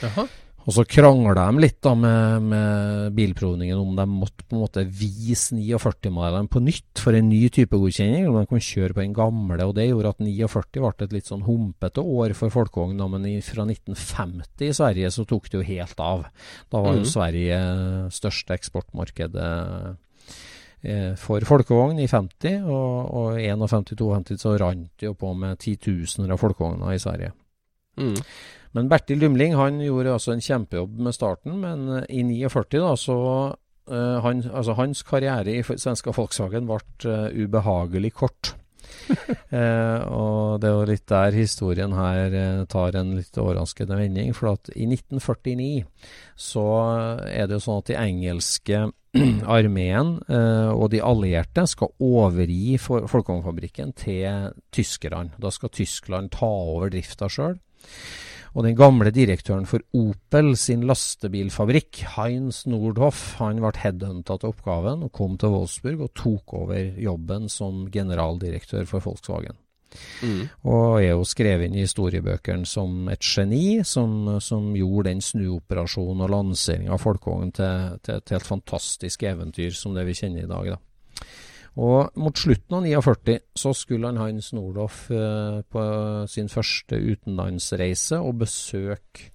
Jaha. Og så krangla de litt da med, med bilprovningen om de måtte på en måte vise 49-modellene på nytt for en ny type godkjenning, om de kunne kjøre på den gamle. og Det gjorde at 49 ble et litt sånn humpete år for folkevogn. Men fra 1950 i Sverige så tok det jo helt av. Da var jo mm. Sverige største eksportmarkedet eh, for folkevogn i 50, og, og 51-52 så rant det jo på med titusener av folkevogner i Sverige. Mm. Men Bertil Lumling, han gjorde altså en kjempejobb med starten, men eh, i 49 da, så uh, han, altså Hans karriere i svenska Volkswagen ble uh, ubehagelig kort. uh, og det er jo litt der historien her tar en litt overraskende vending. For at i 1949 så er det jo sånn at de engelske armeen og de allierte skal overgi Folkongfabrikken til tyskerne. Da skal Tyskland ta over drifta sjøl. Og den gamle direktøren for Opel sin lastebilfabrikk, Heinz Nordhoff, han ble headhunta til oppgaven og kom til Wolfsburg og tok over jobben som generaldirektør for Volkswagen. Mm. Og er jo skrevet inn i historiebøkene som et geni, som, som gjorde den snuoperasjonen og lanseringa av folkevognen til, til et helt fantastisk eventyr som det vi kjenner i dag. da. Og mot slutten av 49 så skulle han Hans Nordhoff eh, på sin første utenlandsreise og besøke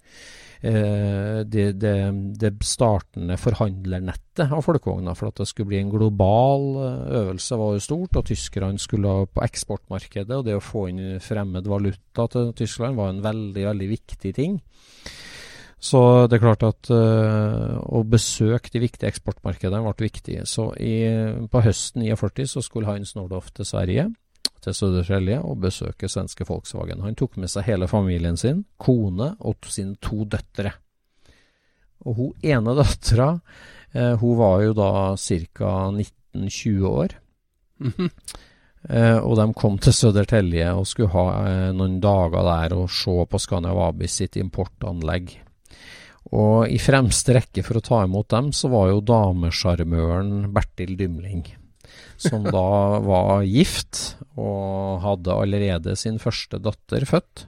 eh, det, det, det startende forhandlernettet av folkevogner. For at det skulle bli en global eh, øvelse var jo stort, og tyskerne skulle på eksportmarkedet. Og det å få inn fremmed valuta til Tyskland var en veldig, veldig viktig ting. Så det er klart at uh, å besøke de viktige eksportmarkedene ble viktig. Så i, på høsten 49 så skulle Hans Nordhoff til Sverige til Södertälje og besøke svenske Volkswagen. Han tok med seg hele familien sin, kone og sine to døtre. Og hun ene døtra, uh, hun var jo da ca. 19-20 år. Uh, og de kom til Södertälje og skulle ha uh, noen dager der og se på Scania Vabis sitt importanlegg. Og i fremste rekke for å ta imot dem, så var jo damesjarmøren Bertil Dymling som da var gift og hadde allerede sin første datter født.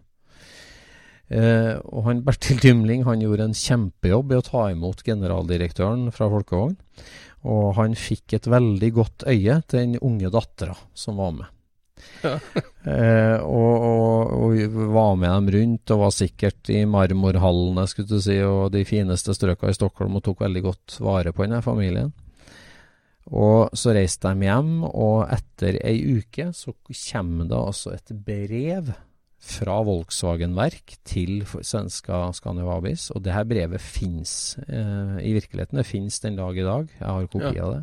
Eh, og han Bertil Dymling han gjorde en kjempejobb i å ta imot generaldirektøren fra Folkevogn. Og han fikk et veldig godt øye til den unge dattera som var med. Ja. eh, og, og, og, var med dem rundt og var sikkert i marmorhallene skulle du si, og de fineste strøkene i Stockholm og tok veldig godt vare på denne familien. Og så reiste de hjem, og etter ei uke så kommer det altså et brev fra Volkswagen Verk til svenska Scandinavabis, og det her brevet fins eh, i virkeligheten. Det fins den dag i dag. Jeg har kopi ja. av det.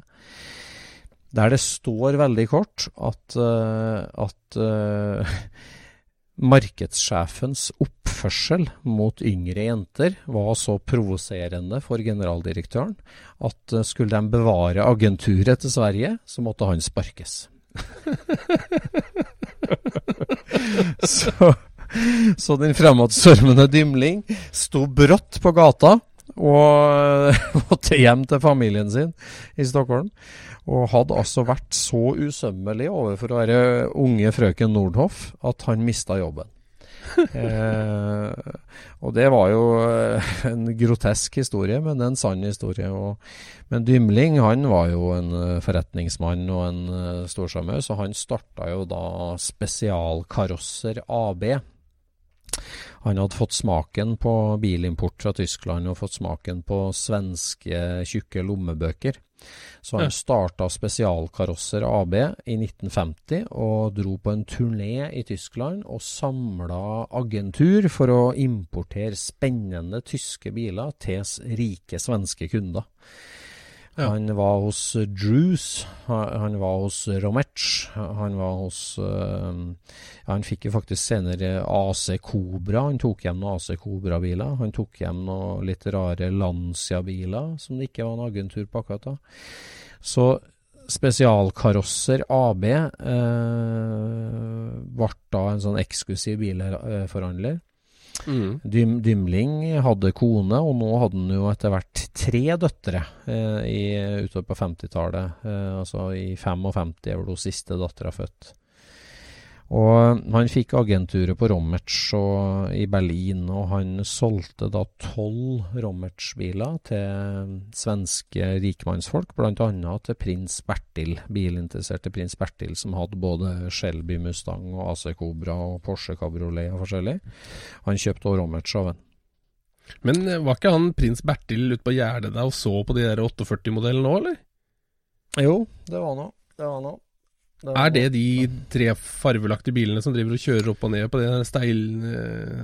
Der det står veldig kort at, uh, at uh, markedssjefens oppførsel mot yngre jenter var så provoserende for generaldirektøren at uh, skulle de bevare agenturet til Sverige, så måtte han sparkes. så, så den fremadstormende dymling sto brått på gata og måtte hjem til familien sin i Stockholm. Og hadde altså vært så usømmelig overfor å være unge frøken Nordhoff at han mista jobben. eh, og det var jo eh, en grotesk historie, men en sann historie. Og, men Dymling han var jo en eh, forretningsmann og en uh, storsjarmør, så han starta jo da Spesialkarosser AB. Han hadde fått smaken på bilimport fra Tyskland og fått smaken på svenske tjukke lommebøker. Så han starta Spesialkarosser AB i 1950 og dro på en turné i Tyskland og samla agentur for å importere spennende tyske biler til rike svenske kunder. Ja. Han var hos Drews, han var hos Rometsch, han var hos uh, Han fikk jo faktisk senere AC Cobra. Han tok hjem noen AC Cobra-biler. Han tok hjem noen litt rare Lancia-biler som det ikke var en agentur på akkurat da. Så Spesialkarosser AB eh, ble da en sånn eksklusiv bilforhandler. Mm. Dym, Dymling hadde kone, og nå hadde han jo etter hvert tre døtre eh, utover på 50-tallet. Eh, altså i 55 er vel hun siste dattera født. Og han fikk agenturet på Rommertz i Berlin, og han solgte da tolv Rommertz-biler til svenske rikmannsfolk, bl.a. til prins Bertil, bilinteresserte prins Bertil, som hadde både Shelby Mustang og AC Cobra og Porsche Cabriolet og forskjellig. Han kjøpte også Rommertz av en. Men eh, var ikke han prins Bertil ute på Gjerdet der og så på de der 48-modellene òg, eller? Jo, det var han òg. Det var han òg. Det er det de tre farvelagte bilene som driver og kjører opp og ned på den steil, eh,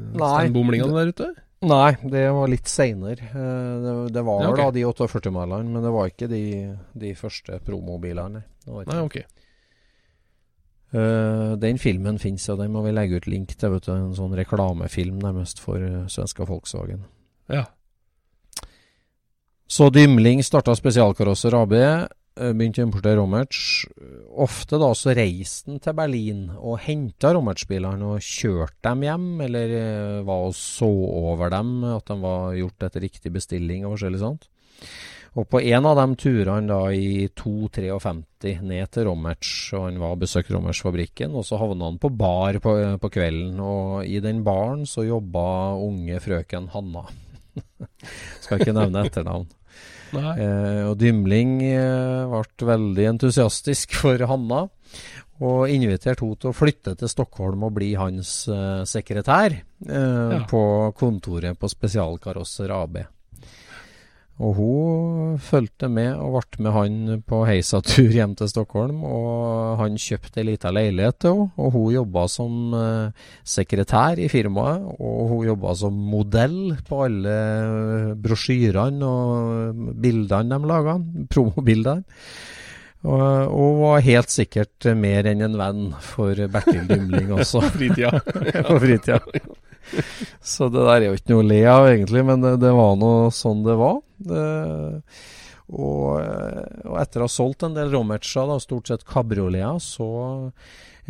der ute? Nei, det var litt seinere. Eh, det, det, var ja, okay. da de 48-milene, men det var ikke de, de første promobilene. Nei, ok. Uh, den filmen fins, og den må vi legge ut link til. Vet du, en sånn reklamefilm nærmest for uh, svenska Volkswagen. Ja. Så Dymling starta Spesialkarosser AB. Eh, begynte å importere Rommertz. Ofte da så reiste han til Berlin og henta Rommertz-bilene og kjørte dem hjem, eller eh, var og så over dem, at de var gjort etter riktig bestilling og forskjellig sånt. Og på en av de turene da i 2.53 ned til Rommerts, og han var og besøkte Rommertsfabrikken, og så havna han på bar på, på, kvelden. Og i den baren så jobba unge frøken Hanna. Skal ikke nevne etternavn. Eh, og Dymling eh, ble veldig entusiastisk for Hanna, og inviterte henne til å flytte til Stockholm og bli hans eh, sekretær eh, ja. på kontoret på Spesialkarosser AB. Og hun fulgte med og ble med han på heisatur hjem til Stockholm. Og han kjøpte ei lita leilighet til henne, og hun jobba som uh, sekretær i firmaet. Og hun jobba som modell på alle brosjyrene og bildene de laga, promobildene. Og, og var helt sikkert mer enn en venn for Bertil Dymling også. på fritida. Så det der er jo ikke noe å le av, egentlig, men det, det var nå sånn det var. Og, og, etter å ha solgt en del Romertser, stort sett kabrioleter, så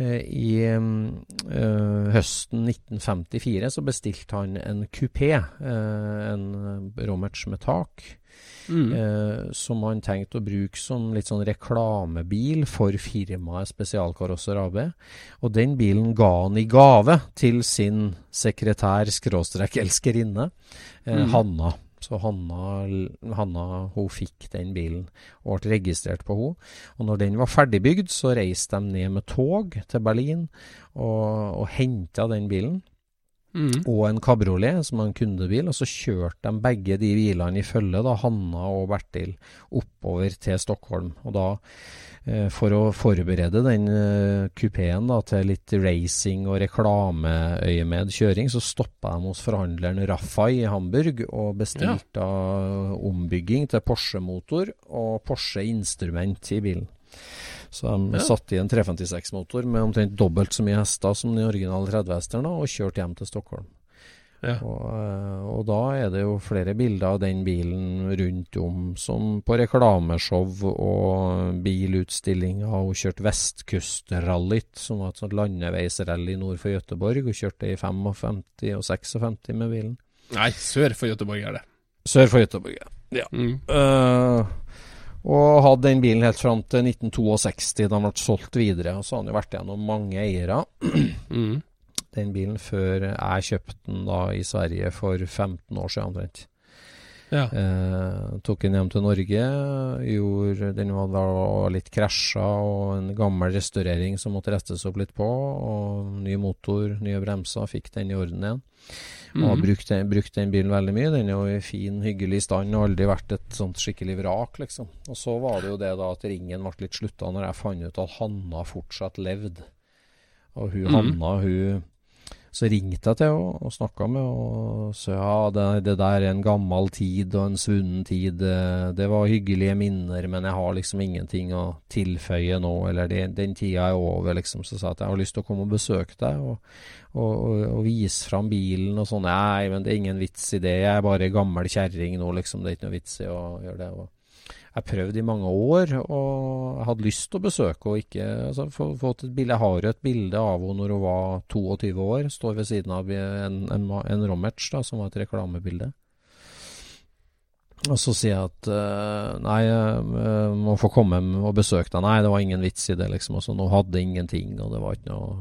eh, i eh, høsten 1954 så bestilte han en kupé, eh, en Romerts med tak. Mm. Eh, som han tenkte å bruke som litt sånn reklamebil for firmaet Spesialkarosser AB. Og den bilen ga han i gave til sin sekretær-elskerinne, eh, mm. Hanna. Så Hanna, Hanna, hun fikk den bilen og ble registrert på henne. Og når den var ferdigbygd, så reiste de ned med tog til Berlin og, og henta den bilen. Mm. og en kabriolet, som var en kundebil. Og så kjørte de begge de bilene i følge, da, Hanna og Bertil, oppover til Stockholm. Og da, for å forberede den eh, kupeen til litt racing og reklameøyemed kjøring, så stoppa de hos forhandleren Raffai i Hamburg og bestilte ja. ombygging til Porsche-motor og Porsche-instrument i bilen. Så de ja. satte i en 356-motor med omtrent dobbelt så mye hester som den originale 30-hesteren og kjørte hjem til Stockholm. Ja. Og, eh, og, da er det jo flere bilder av den bilen rundt om, som på reklameshow og bilutstillinger. Hun kjørte Vestkustrallyt, som var et sånt landeveisrally nord for Gøteborg, Hun kjørte i 55 og 56 med bilen. Nei, sør for Gøteborg er det. Sør for Gøteborg, ja. Mm. Uh, og hadde den bilen helt fram til 1962, da den ble solgt videre. Og så har den jo vært gjennom mange eiere. Mm. Den bilen før jeg kjøpte den da i Sverige for 15 år siden omtrent. Ja. Eh, tok den hjem til Norge. Gjorde, den var, var litt krasja og en gammel restaurering som måtte rettes opp litt på. Og ny motor, nye bremser. Fikk den i orden igjen. Mm. Og brukte, brukt den, den, bilen veldig mye. Den er jo i fin, hyggelig stand og aldri vært et sånt skikkelig vrak, liksom. Og så var det jo det da at ringen ble litt slutta når jeg fant ut at Hanna fortsatt levde. Og hun mm. Hanna, hun så ringte jeg til henne og snakka med henne og sa ja, det, det, der er en gammel tid og en svunnen tid. Det, det, var hyggelige minner, men jeg har liksom ingenting å tilføye nå. Eller det, den tida er over, liksom. Så sa jeg at jeg har lyst til å komme og besøke deg og, og, og, og vise fram bilen og sånn. Nei, men det er ingen vits i det. Jeg er bare gammel kjerring nå, liksom. Det er ikke noe vits i å gjøre det. Og, jeg prøvd i mange år, og hadde lyst til å besøke og ikke altså, få, få et bilde. Jeg har jo et bilde av henne når hun var 22 år. Står ved siden av en, en, en da, som var et reklamebilde. Og så sier jeg at uh, nei, jeg må få komme og besøke deg. Nei, det var ingen vits i det, liksom. Altså, nå hadde ingenting, og det var ikke noe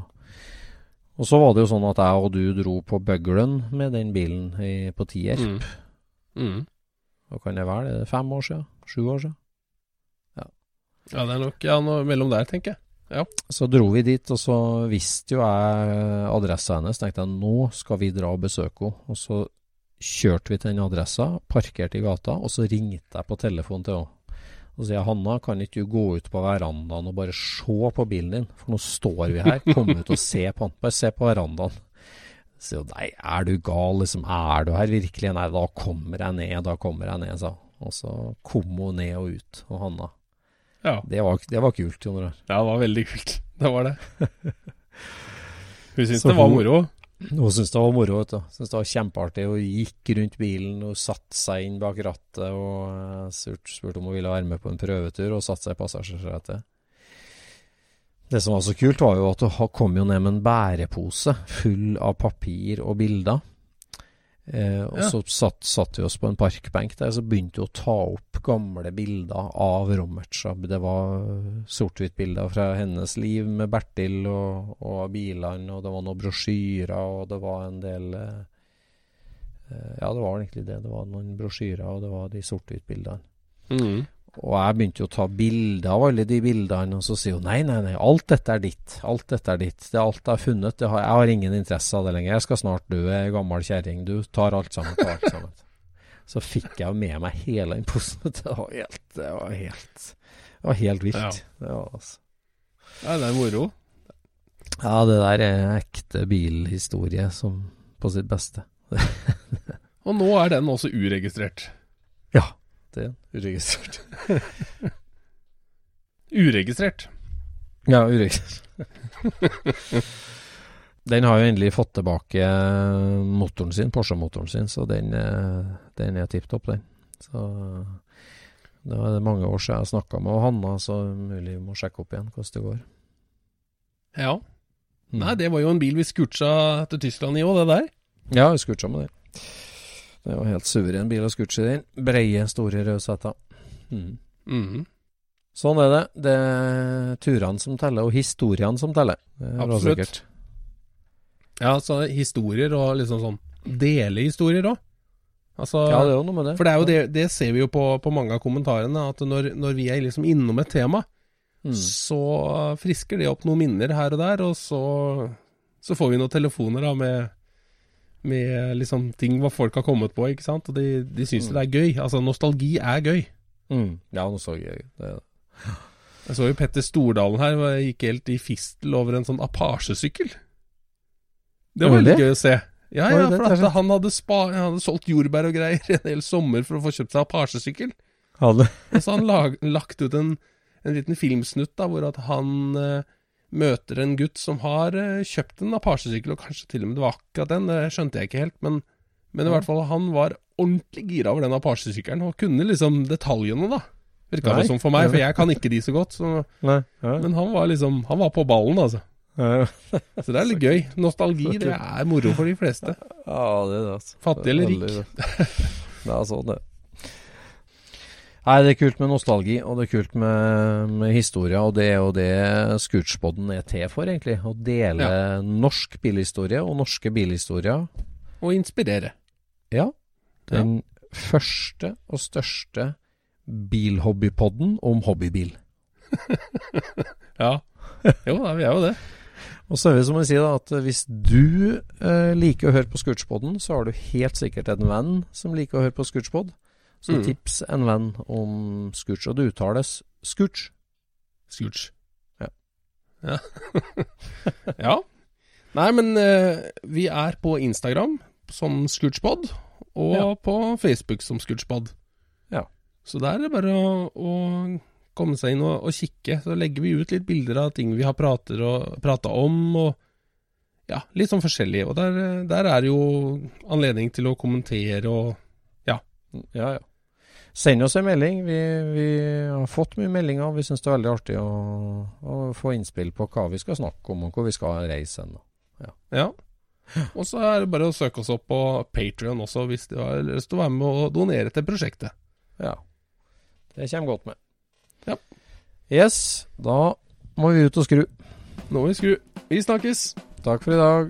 Og så var det jo sånn at jeg og du dro på Bøglen med den bilen i, på Tierp. Mm. Mm. Hva kan det være? Det er fem år siden? Sju år siden? Ja. ja, det er nok ja, noe mellom der, tenker jeg. Ja. Så dro vi dit, og så visste jo jeg adressa hennes. Tenkte jeg nå skal vi dra og besøke henne. Og så kjørte vi til den adressa, parkerte i gata, og så ringte jeg på telefonen til henne. Og så sier jeg Hanna, kan ikke du gå ut på verandaen og bare se på bilen din? For nå står vi her. Kom ut og se på den. Bare se på verandaen. Så nei, er du gal, liksom, er du her virkelig? Nei, da kommer jeg ned, da kommer jeg ned, sa Og så kom hun ned og ut, og Hanna. Ja. Det var, det var kult, Jon Rar. Ja, det var veldig kult. Det var det. hun syntes det var moro. Hun syntes det var moro, vet du. Syntes det var kjempeartig. Hun gikk rundt bilen hun satte seg inn bak rattet og spurte om hun ville være med på en prøvetur, og satte seg i passasjersetet. Det som var så kult, var jo at hun kom jo ned med en bærepose full av papir og bilder. Eh, og Ja. så satt, satt vi oss på en parkbenk der, så begynte vi å ta opp gamle bilder av Rommertsa. Det var sort-hvitt-bilder fra hennes liv med Bertil og, og bilene, og det var noen brosjyrer, og det var en del eh, eh, Ja, det var egentlig det. Det var noen brosjyrer, og det var de sort-hvitt-bildene. Mm. Og jeg begynte jo å ta bilder av alle de bildene, og så sier hun nei, nei, nei, alt dette er ditt. Alt dette er ditt. Det er alt jeg har funnet. Det har, jeg har ingen interesse av det lenger. Jeg skal snart dø, gammel kjerring. Du tar alt sammen, tar alt sammen. Så fikk jeg med meg hele den posen. Det var helt Det var helt, det var helt vilt. Ja. Det var, altså. Ja, det er moro. Ja, det der er ekte bilhistorie som på sitt beste. Og nå er den også uregistrert. Ja, det er uregistrert. Uregistrert. Ja, uregistrert. den har jo endelig fått tilbake motoren sin, Porsche-motoren sin, så den, eh, den er tipp topp, den. Så det var mange år siden jeg snakka med Hanna, så mulig vi må sjekke opp igjen hvordan det går. Ja. Mm. Nei, det var jo en bil vi skurtsa til Tyskland i òg, det der. Ja, vi skurtsa med den. Det jo helt suveren bil å scooche i. Breie, store rødsetter. Mm. Mhm. Sånn er det. Det er turene som teller, og historiene som teller. Er Absolutt. sikkert. Ja, så historier og liksom sånn Delehistorier òg. Altså, Ja, det er jo noe med det. For det er jo det, det ser vi jo på, på mange av kommentarene, at når, når vi er liksom innom et tema, Mm. så frisker det opp noen minner her og der, og så, så får vi noen telefoner da med, med liksom ting hva folk har kommet på, ikke sant. Og de, de syns det er gøy. Altså, nostalgi er gøy. Mm. Ja, nostalgi er gøy. det. er det. Jeg så jo Petter Stordalen her, og jeg gikk helt i fistel over en sånn Apache-sykkel. Det var Var veldig gøy å se. Ja, ja, for at han hadde, spa, han hadde solgt jordbær og greier en hel sommer for å få kjøpt seg Apache-sykkel. Og så har han lag, lagt ut en, en liten filmsnutt da, hvor at han eh, møter en gutt som har eh, kjøpt en Apache-sykkel, og kanskje til og med det var akkurat den, det skjønte jeg ikke helt, men, men i hvert fall han var ordentlig gira over den Apache-sykkelen, og kunne liksom detaljene da. Virka det som for meg, for jeg kan ikke de så godt, så, Nei. Ja. men han var liksom, han var på ballen altså. Ja, Så det er litt gøy. Nostalgi, det er moro for de fleste. Ja, det er det, altså. Fattig eller er det. Det er sånn, det. Nei, det er kult med nostalgi, og det er kult med, med historie, og det er jo det Scootspoden er til for, egentlig. Å dele norsk bilhistorie og norske bilhistorier. Og inspirere. Ja. Den første og største bilhobbypodden om hobbybil. Ja. Jo, da, vi er jo det. Og så er det som å si da, at hvis du eh, liker å høre på Scootspoden, så har du helt sikkert en venn som liker å høre på Scootspod. Så Mm. tips en venn om Scooch, og det uttales Scooch. Scooch. Ja. Ja. ja. Nei, men uh, vi er på Instagram som Scootchpod, og Ja. på Facebook som Scootchpod. Ja. Så der er det bare å, å komme seg inn og, og kikke. Så legger vi ut litt bilder av ting vi har prata om, og ja, litt sånn forskjellig. Og der, eh, der er det jo anledning til å kommentere og Ja, ja. Send oss en melding. Vi, vi har fått mye meldinger. Vi syns det er veldig artig å, å få innspill på hva vi skal snakke om, og hvor vi skal reise hen. Ja. Ja. Og så er det bare å søke oss opp på Patrion også, hvis du har lyst til å være med og donere til prosjektet. Ja. Det kommer godt med. Ja. Yes, da må vi ut og skru. Nå må vi skru. Vi snakkes! Takk for i dag.